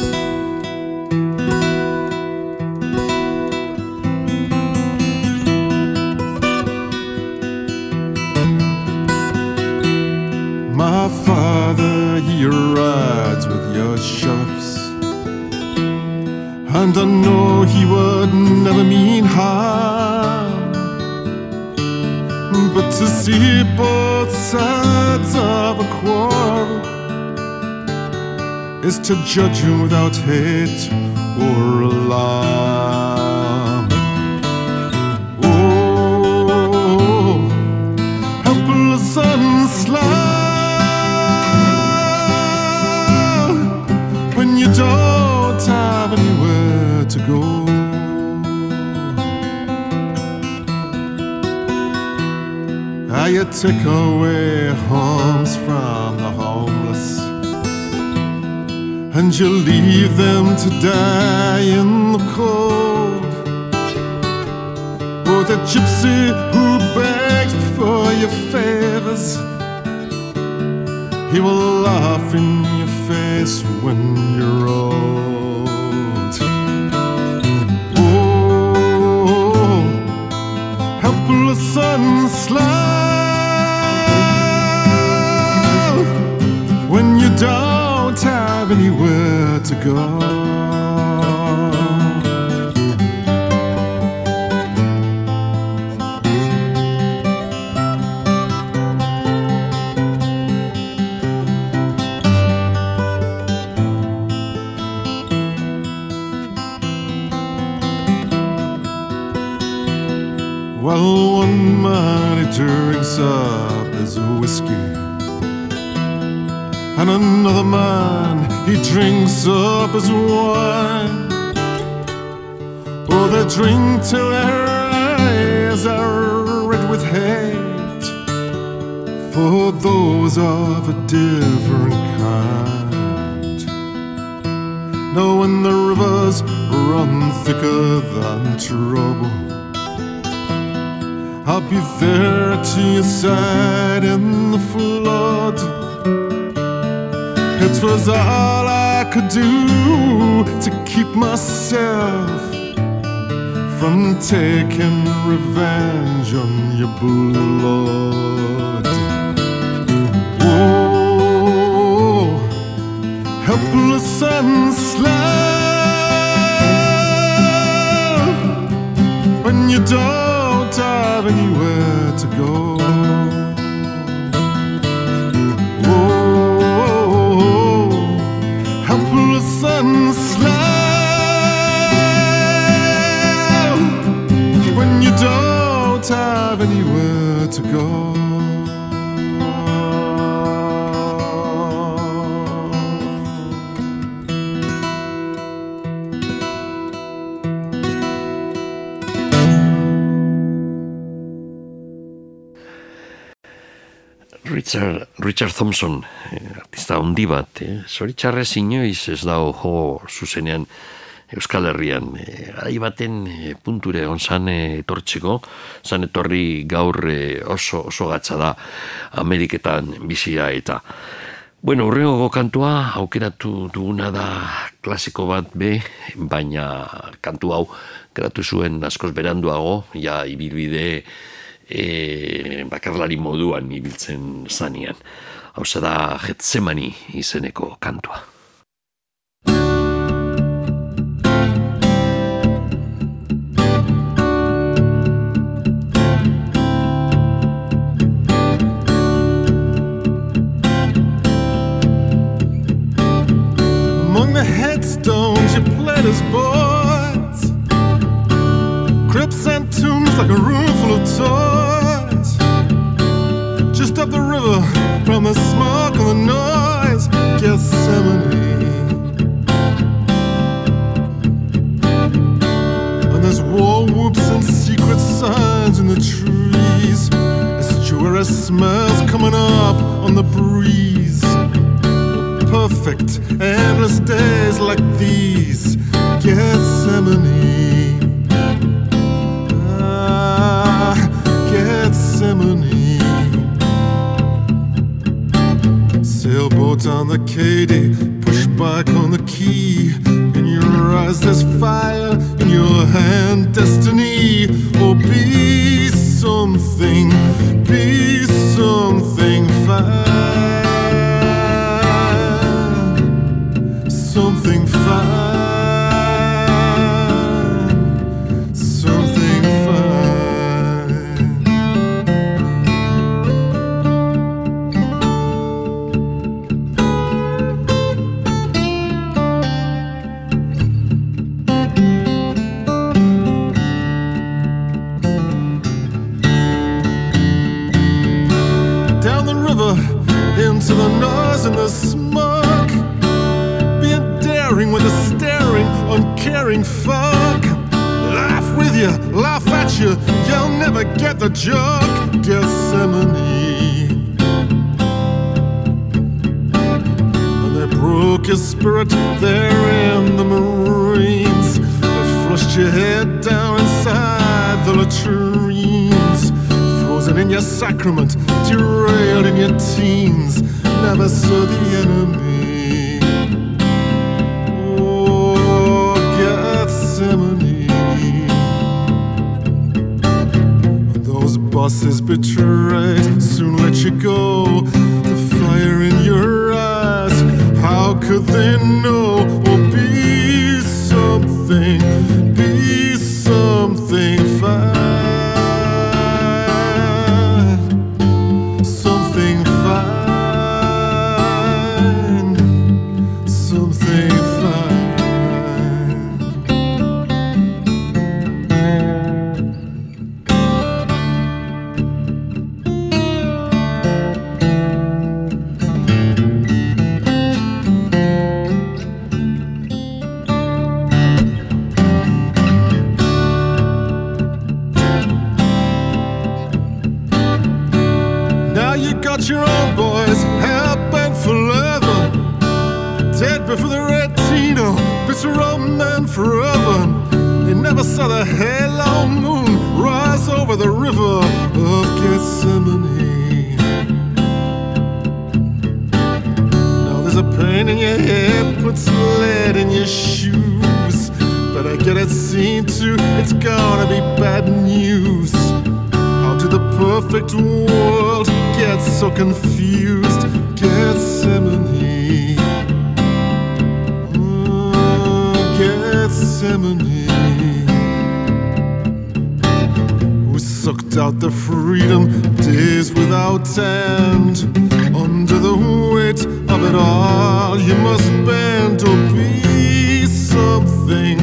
And I know he would never mean harm. But to see both sides of a quarrel is to judge you without hate or alarm. You take away homes from the homeless and you leave them to die in the cold. Or the gypsy who begs for your favors, he will laugh in your face when you're old. Oh, helpless and slow to go. Well, one man he drinks up his whiskey, and another man he drinks up his wine. Oh, they drink till their eyes are red with hate for those of a different kind. Now, when the rivers run thicker than trouble. I'll be there to your side in the flood. It was all I could do to keep myself from taking revenge on your blood. Oh, helpless and slow when you don't have anywhere to go. To go. Richard, Richard Thompson, eh, artista handi bat, eh? zoritxarrez inoiz ez dago jo zuzenean Euskal Herrian. Eh, Garai baten eh, punture on zan eh, etortzeko, zan etorri gaur oso, oso gatza da Ameriketan bizia eta Bueno, urrengo kantua aukeratu duguna da klasiko bat be, baina kantu hau geratu zuen askoz beranduago, ja ibilbide e, bakarlari moduan ibiltzen zanian. Hau da Getsemani izeneko kantua. Tombs like a room full of toys. Just up the river from the smoke and the noise. Gethsemane. And there's war whoops and secret signs in the trees Estuary smells coming up on the breeze. Perfect endless days like these. Gethsemane Gethsemane. Sailboat on the Katy Push back on the key. In your eyes there's fire. In your hand destiny. Oh be something. Be something fine. Something fine uncaring fuck. Laugh with you, laugh at you, you'll never get the joke. Gethsemane. And they broke your spirit there in the Marines. They flushed your head down inside the latrines. Frozen in your sacrament, derailed in your teens. Never saw the enemy. Those bosses betrayed soon let you go. The fire in your eyes, how could they know? Of Gethsemane. Now there's a pain in your head, puts lead in your shoes. But I get it seen to, it's gonna be bad news. How did the perfect world get so confused? Gethsemane. Out the freedom days without end? Under the weight of it all, you must bend or be something,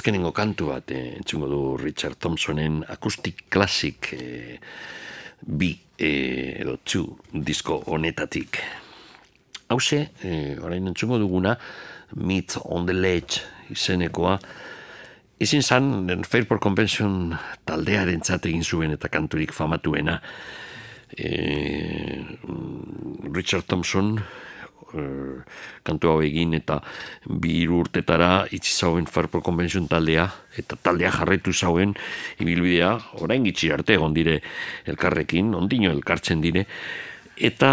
azkenengo kantu bat eh, entzungo du Richard Thompsonen akustik klasik eh, bi eh, edo txu disko honetatik. Hauze, eh, orain entzungo duguna, Meet on the Ledge izenekoa, izin zan Fairport Convention taldearen egin zuen eta kanturik famatuena. Eh, Richard Thompson eh, kantu hau egin eta bi hiru urtetara itzi zauen Fairport Convention taldea eta taldea jarretu zauen ibilbidea orain gitxi arte egon dire elkarrekin, ondino elkartzen dire. Eta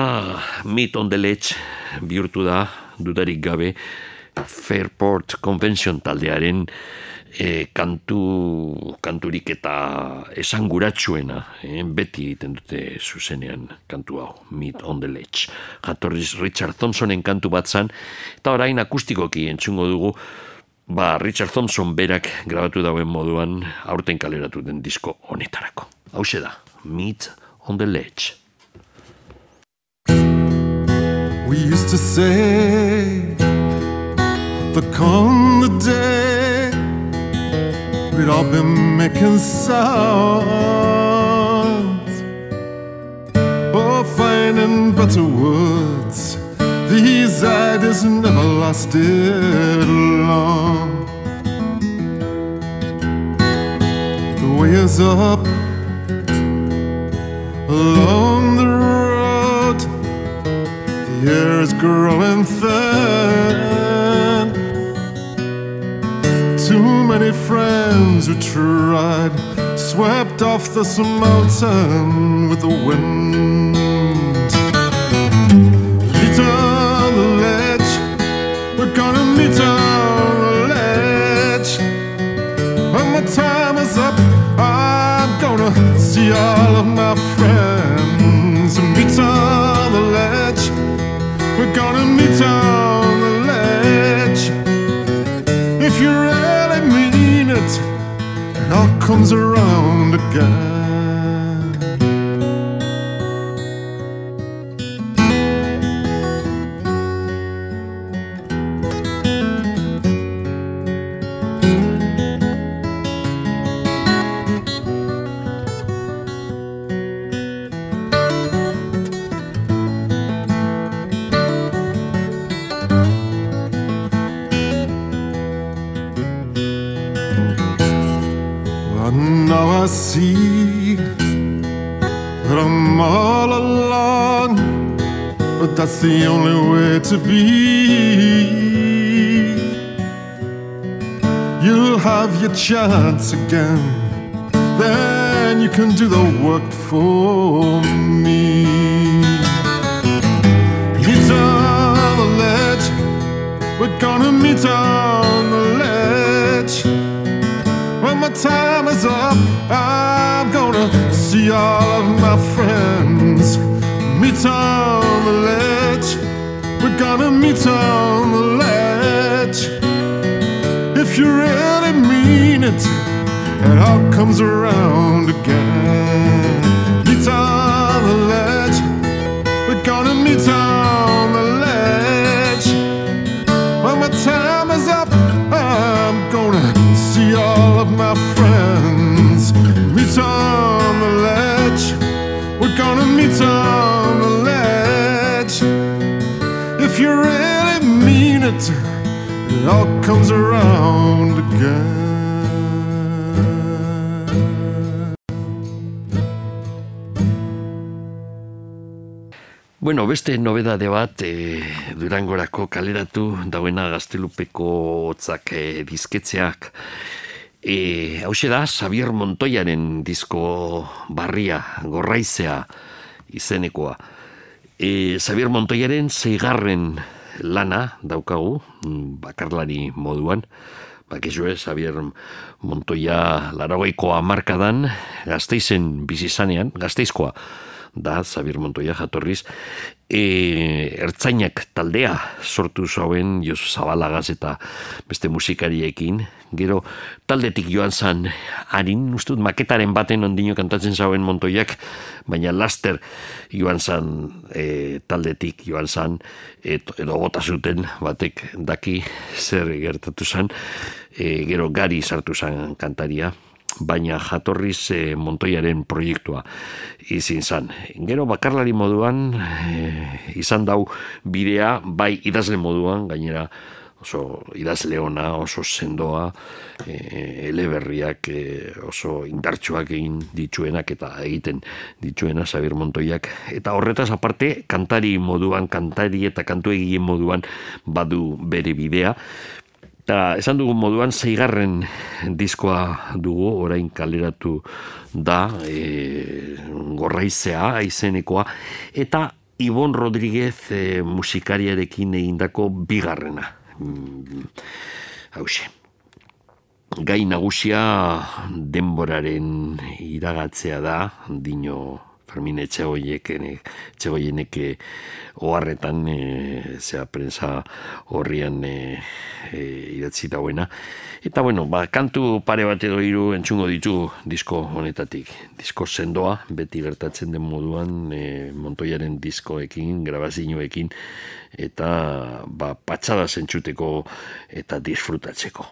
Meet on the Ledge bihurtu da dudarik gabe Fairport Convention taldearen e, kantu, kanturik eta esanguratsuena e, beti egiten dute zuzenean kantu hau, Meet on the Ledge. Jatorriz Richard Thompsonen kantu bat zan, eta orain akustikoki entzungo dugu, ba Richard Thompson berak grabatu dauen moduan aurten kaleratu den disko honetarako. Hau da, Meet on the Ledge. We used to say that come the day we'd all been making sounds oh, or finding better words. These ideas never lasted long. The way is up along the road. The air is growing thin. Too many friends who tried swept off this mountain with the wind. Meet on the ledge, we're gonna meet on the ledge. When my time is up, I'm gonna see all of my friends. Meet on the ledge, we're gonna meet on comes around again. Nobedade bat e, Durangorako kaleratu dauena gaztelupeko hotzak e, dizketzeak. E, Hau da, Xavier Montoyaren disko barria, gorraizea izenekoa. E, Xavier Montoyaren zeigarren lana daukagu, mm, bakarlari moduan, Bakizue, Xavier Montoya laragoiko amarkadan, gazteizen bizizanean, gazteizkoa, da Xavier Montoya jatorriz, e, ertzainak taldea sortu zauen Josu Zabalagaz eta beste musikariekin, gero taldetik joan zan harin, ustut maketaren baten ondino kantatzen zauen Montoyak, baina laster joan zan e, taldetik joan zan, et, edo gota zuten batek daki zer gertatu zan, e, gero gari sartu zan kantaria, baina jatorriz e, Montoiaren proiektua izin zan. Gero bakarlari moduan e, izan dau bidea, bai idazle moduan, gainera oso idazle ona, oso sendoa, e, eleberriak e, oso indartsuak egin dituenak eta egiten dituena Xabier Montoiak. Eta horretaz aparte, kantari moduan, kantari eta kantu egien moduan badu bere bidea. Eta esan dugun moduan, zeigarren diskoa dugu, orain kaleratu da, e, gorraizea, izenekoa, eta Ibon Rodríguez e, musikariarekin egindako bigarrena. Mm, Hauxe. Gai nagusia denboraren iragatzea da, dino Fermin Etxegoienek, Etxegoienek eh, oharretan e, zea prensa horrian e, e, idatzi dauena. Eta bueno, ba, kantu pare bat edo hiru entzungo ditu disko honetatik. Disko sendoa, beti gertatzen den moduan, e, Montoiaren diskoekin, grabazioekin, eta ba, patxada zentzuteko eta disfrutatzeko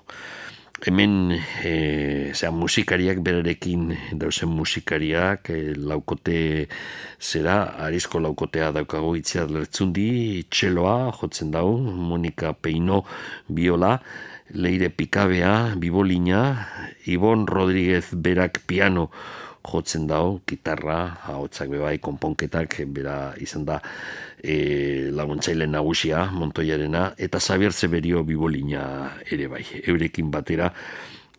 hemen e, zera, musikariak berarekin dauzen musikariak e, laukote zera, arizko laukotea daukago itziar lertzundi, txeloa jotzen dau, Monika Peino biola, Leire Pikabea, Bibolina, Ibon Rodríguez berak piano jotzen dau, gitarra, haotzak bebai, konponketak, bera izan da e, laguntzaile nagusia, Montoiarena, eta Xavier Zeberio Bibolina ere bai, eurekin batera,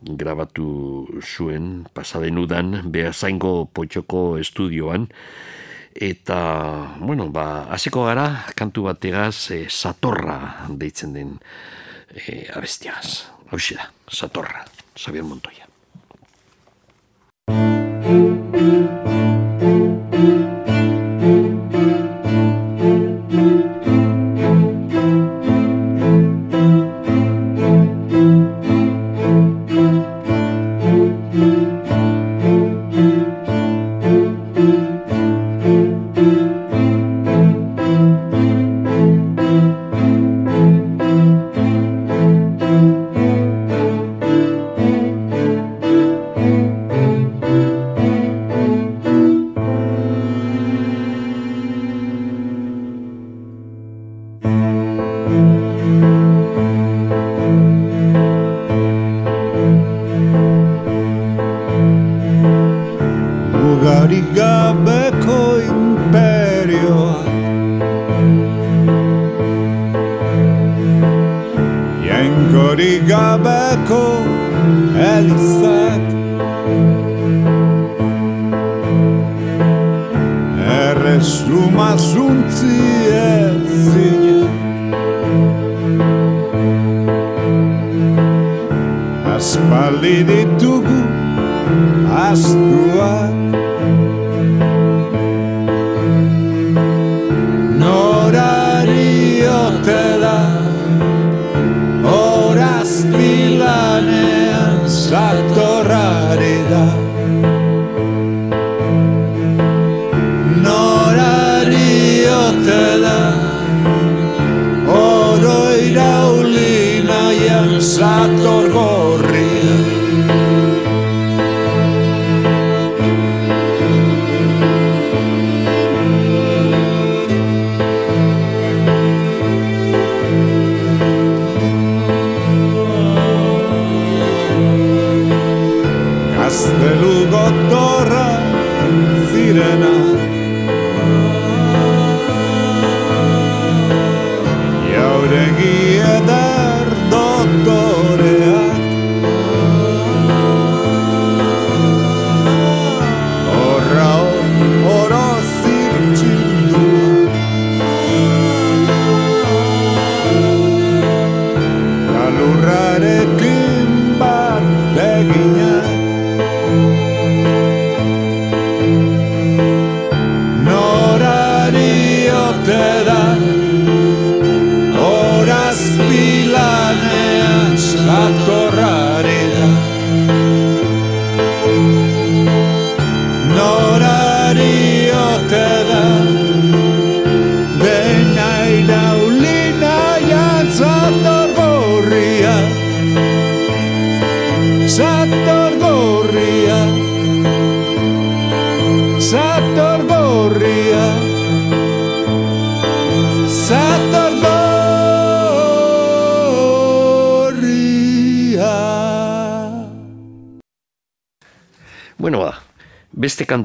grabatu zuen pasaden udan behazaingo potxoko estudioan. Eta bueno ba hasiko gara kantu bategaz e, satorra deitzen den e, abestiaz. Hau da, satorra Xavier Montoya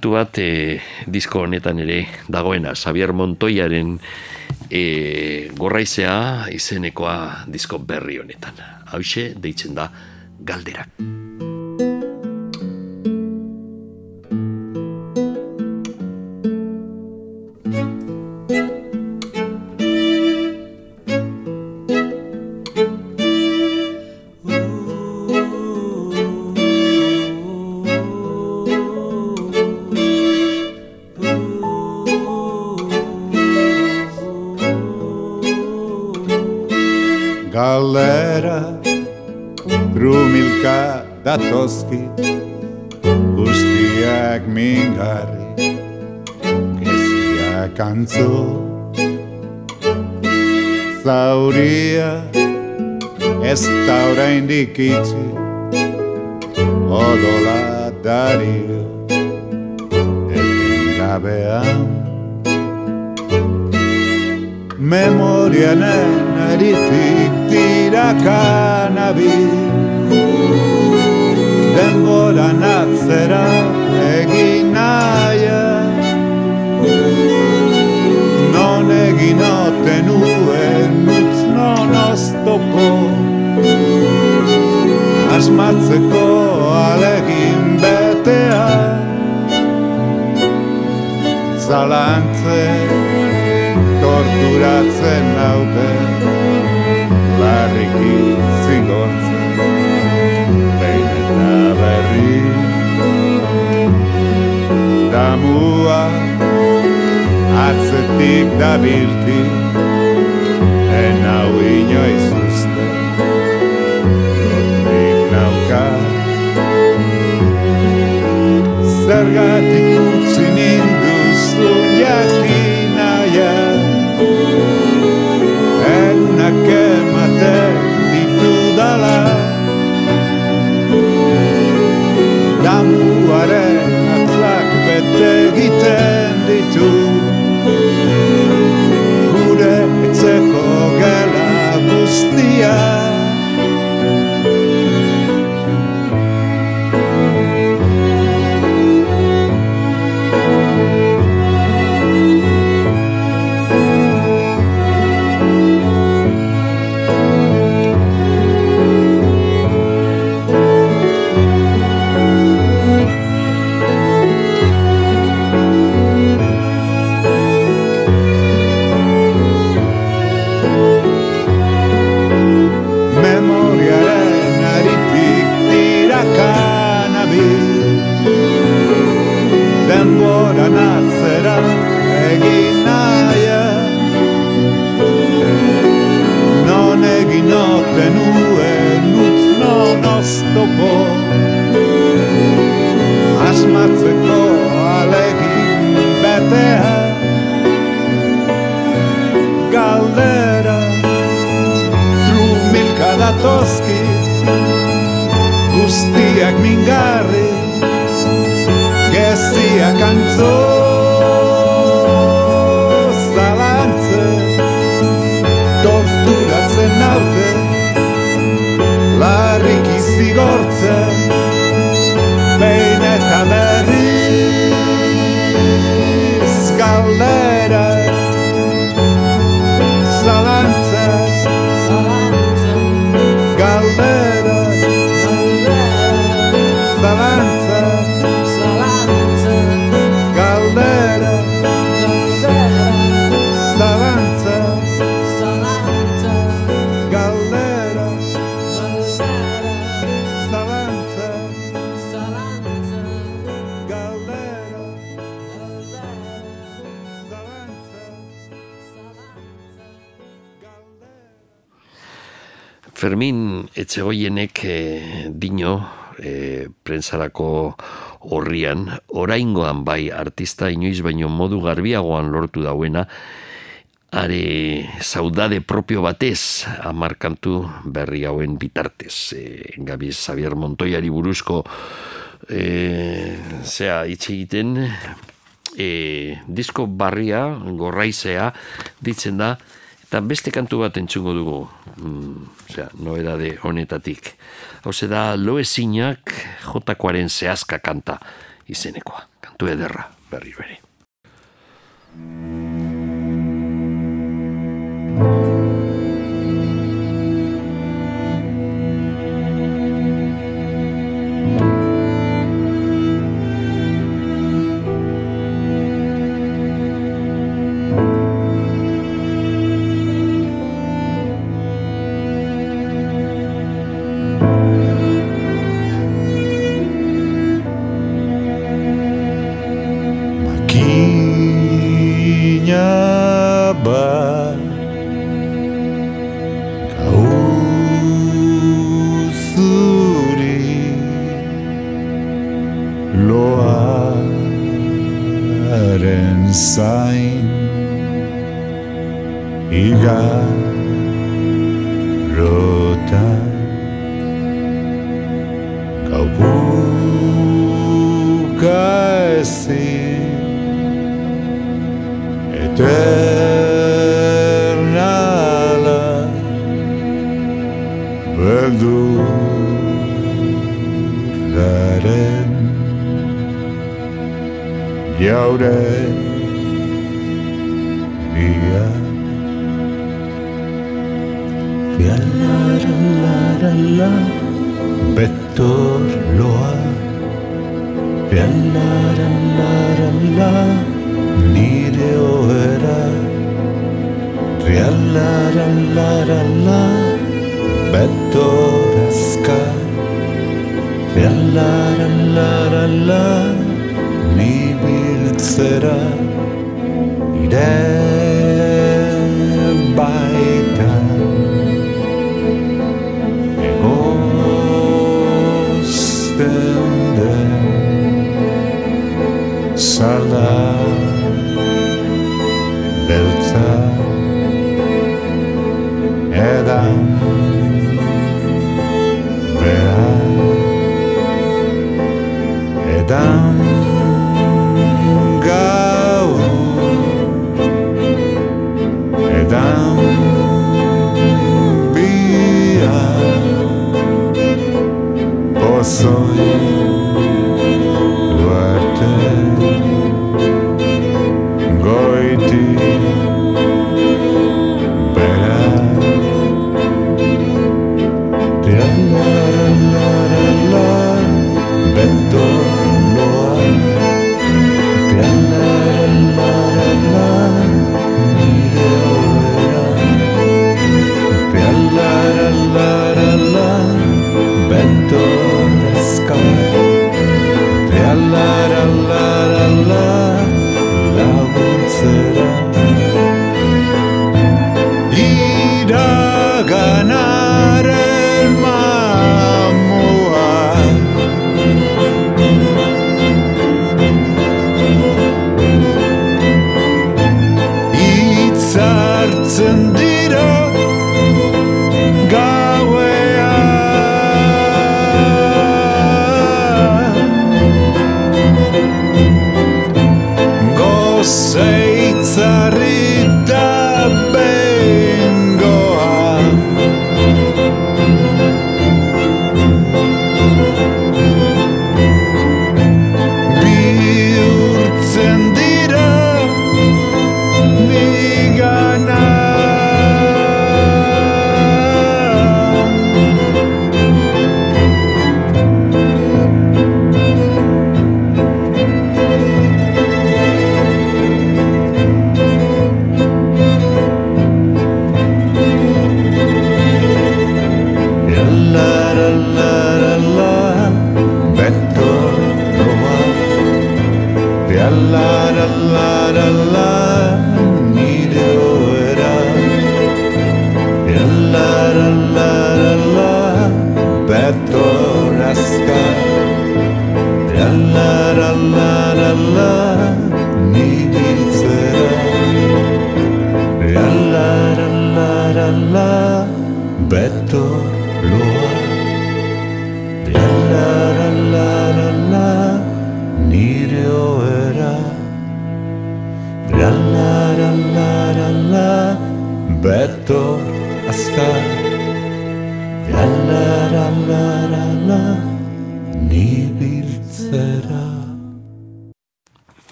kantu bat e, disko honetan ere dagoena, Xavier Montoiaren e, gorraizea izenekoa disko berri honetan. Hauxe deitzen da galderak. Datoski Guztiak mingarri Etxegoienek e, dino e, prentsarako horrian, oraingoan bai artista inoiz baino modu garbiagoan lortu dauena, are saudade propio batez amarkantu berri hauen bitartez. E, Gabiz Xavier Montoiari buruzko e, zea egiten e, disko barria, gorraizea, ditzen da, eta beste kantu bat entzungo dugu, mm, osea, noedade honetatik. Hau da loezinak jotakoaren zehazka kanta izenekoa. Kantu ederra, berri beri.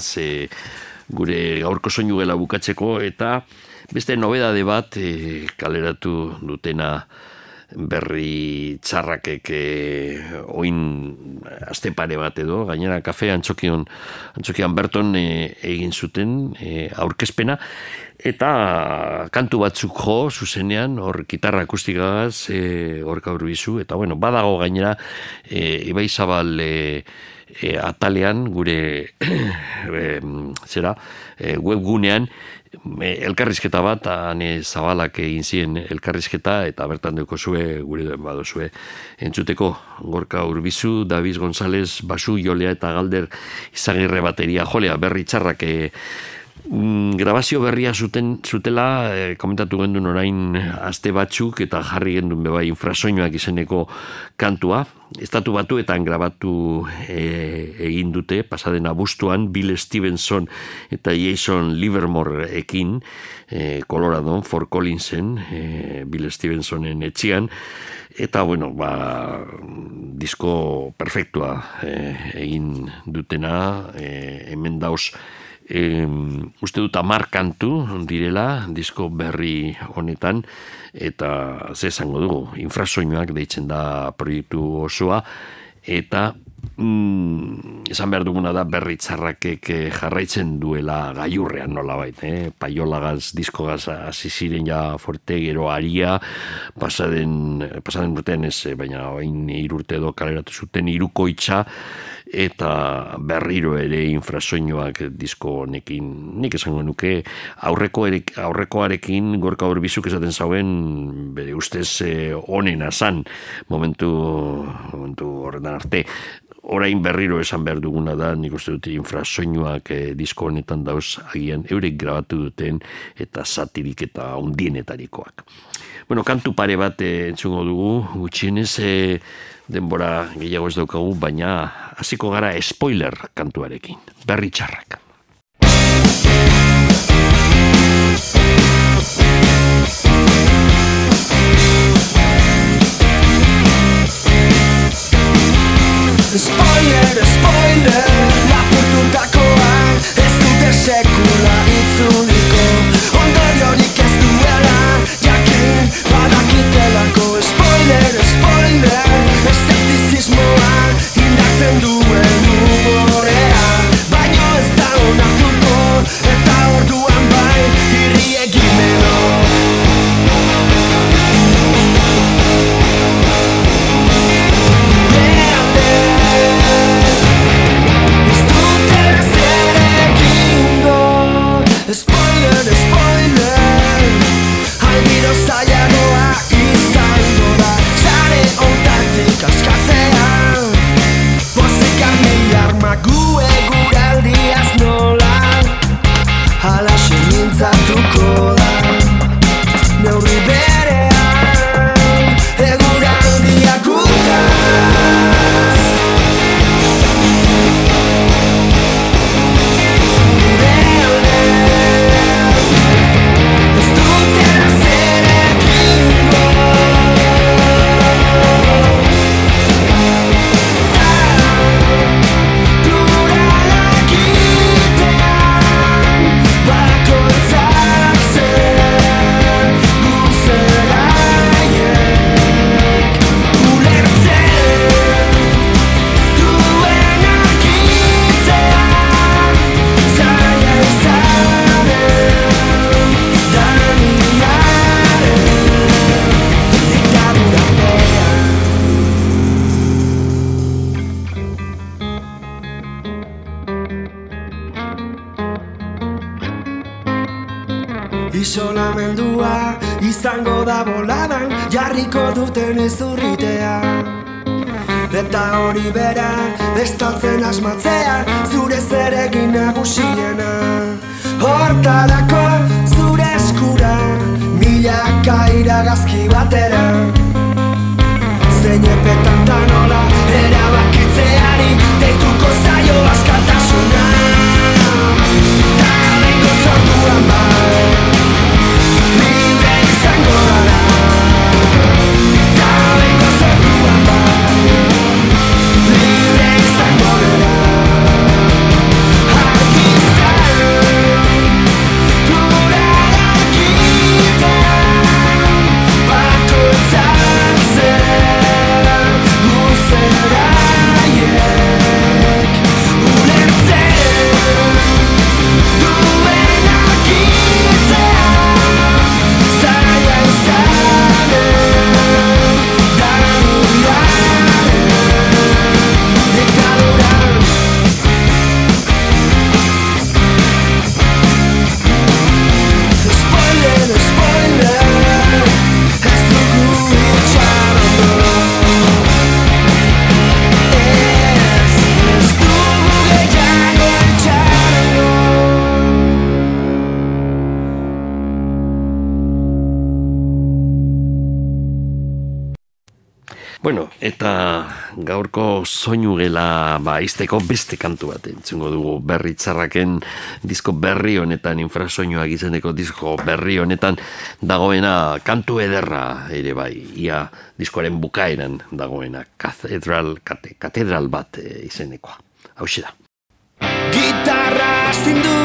Minutu eskaz e, gure gaurko soinu gela bukatzeko, eta beste nobedade bat e, kaleratu dutena berri txarrakek e, oin aste pare bat edo, gainera kafe antzokion, antzokian berton e, egin zuten e, aurkezpena, eta kantu batzuk jo, zuzenean, hor gitarra akustikagaz, e, hor gaur bizu, eta bueno, badago gainera, e, Ibai Zabal e, e, atalean, gure e, zera, e, webgunean, e, elkarrizketa bat, ane zabalak egin ziren elkarrizketa, eta bertan duko zue, gure badozue, entzuteko gorka urbizu, Daviz González, Basu, Jolea eta Galder izagirre bateria, jolea, berri txarrak e, grabazio berria zuten zutela e, komentatu gendun orain aste batzuk eta jarri gendun bebai infrasoinoak izeneko kantua. Estatu batuetan grabatu e, egin dute pasaden abuztuan Bill Stevenson eta Jason Livermore ekin e, Colorado Fort Collinsen e, Bill Stevensonen etxian eta bueno ba, disko perfektua e, egin dutena e, hemen dauz e, uste dut amar kantu direla disko berri honetan eta ze esango dugu infrasoinoak deitzen da proiektu osoa eta mm, esan behar duguna da berritzarrakek eh, jarraitzen duela gaiurrean nola bait, eh? paiolagaz, diskogaz hasi ziren ja forte gero aria pasaden, pasaden urtean ez, eh, baina hain irurte edo kaleratu zuten irukoitza eta berriro ere infrasoinoak disko honekin nik esango nuke aurreko erek, aurrekoarekin gorka horbizuk esaten zauen bere ustez eh, onena zan momentu momentu horretan arte orain berriro esan behar duguna da, nik uste dut infrasoinuak eh, disko honetan dauz agian eurek grabatu duten eta satirik eta undienetarikoak. Bueno, kantu pare bat eh, entzungo dugu, gutxienez eh, denbora gehiago ez daukagu, baina hasiko gara spoiler kantuarekin, berri txarrak. Spoiler, spoiler, lapurtutakoa Ez dute sekula itzuliko. Ondoriorik ez duela Jakin badakitelako spoiler, eszeptizismoa Indartzen duen umorea. Baino ez da onartuko Eta orduan bai irri egimeno Spoiler, spoiler. Albiro zailagoa izango da Sare ontatik askatzea Bozika miliar magu Isolamendua izango da boladan jarriko duten izurritea Eta hori bera estaltzen asmatzea zure zeregin nagusiena. Hortarako zure eskura milaka iragazki batera. Zein epetan da nola erabakitzeari deituko zaio askatasuna Ta lengo zorduan bai Libre izango soinu gela ba, izteko beste kantu bat entzungo dugu. Berri txarraken disko berri honetan infrasoinua gizeneko disko berri honetan dagoena kantu ederra ere bai. Ia diskoaren bukaeran dagoena katedral, kate, katedral bat e, izenekoa. Hau da. Gitarra astindu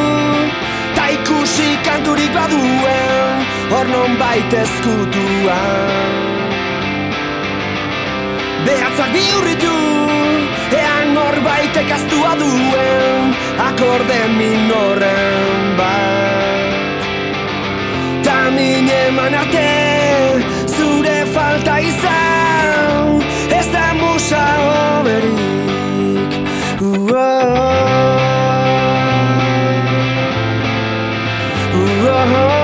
Ta ikusi kanturik baduen Hor non baita ezkutuan. Behatzak bihurritu Ean norbaitek aztua duen Akorde minoren bat. Ta mine eman arte Zure falta izan Ez da musa oberik Katedral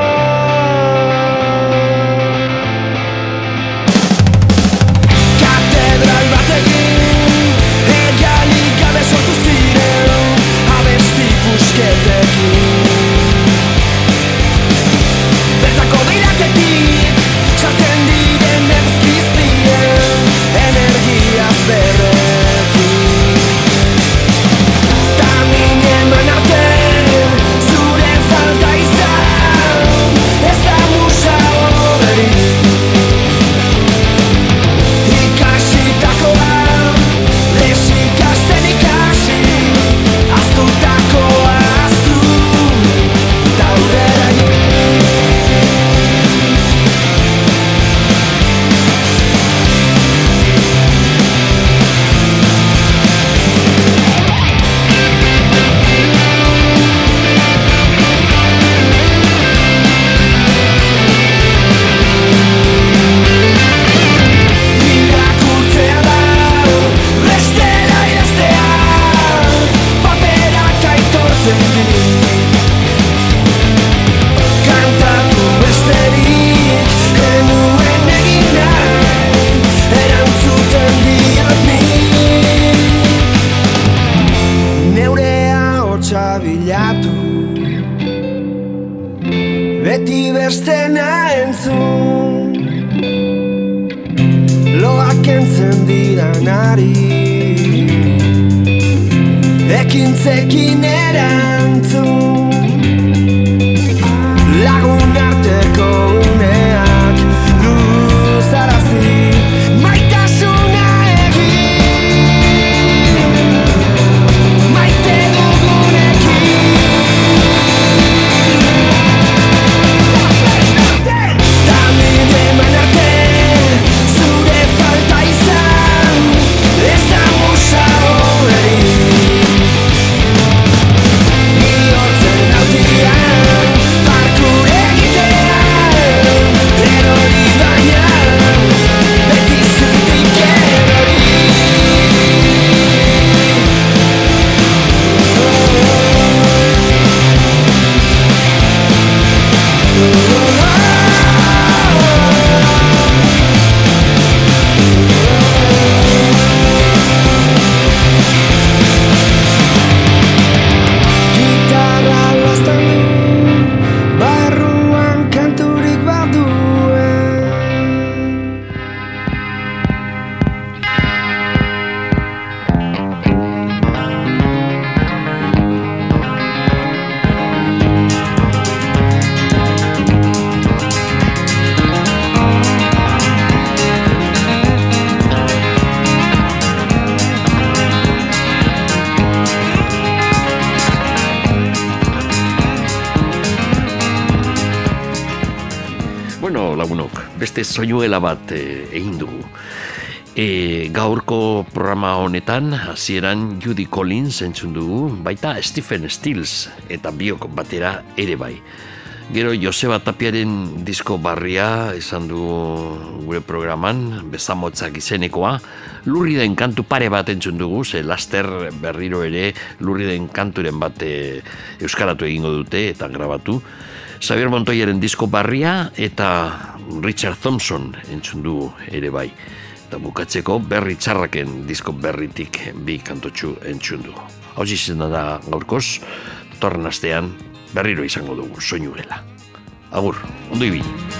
soinuela bat e, egin dugu. E, gaurko programa honetan, hasieran Judy Collins entzun dugu, baita Stephen Stills eta biok batera ere bai. Gero Joseba Tapiaren disko barria esan du gure programan, bezamotzak izenekoa, lurri den kantu pare bat entzun dugu, ze laster berriro ere lurri den kanturen bat e, euskaratu egingo dute eta grabatu. Xavier Montoyaren disko barria eta Richard Thompson entzun du ere bai. Eta bukatzeko berri txarraken disko berritik bi kantotxu entzun du. Hau izena da gaurkoz, torren astean berriro izango dugu soinu gela. Agur, ondo ibili.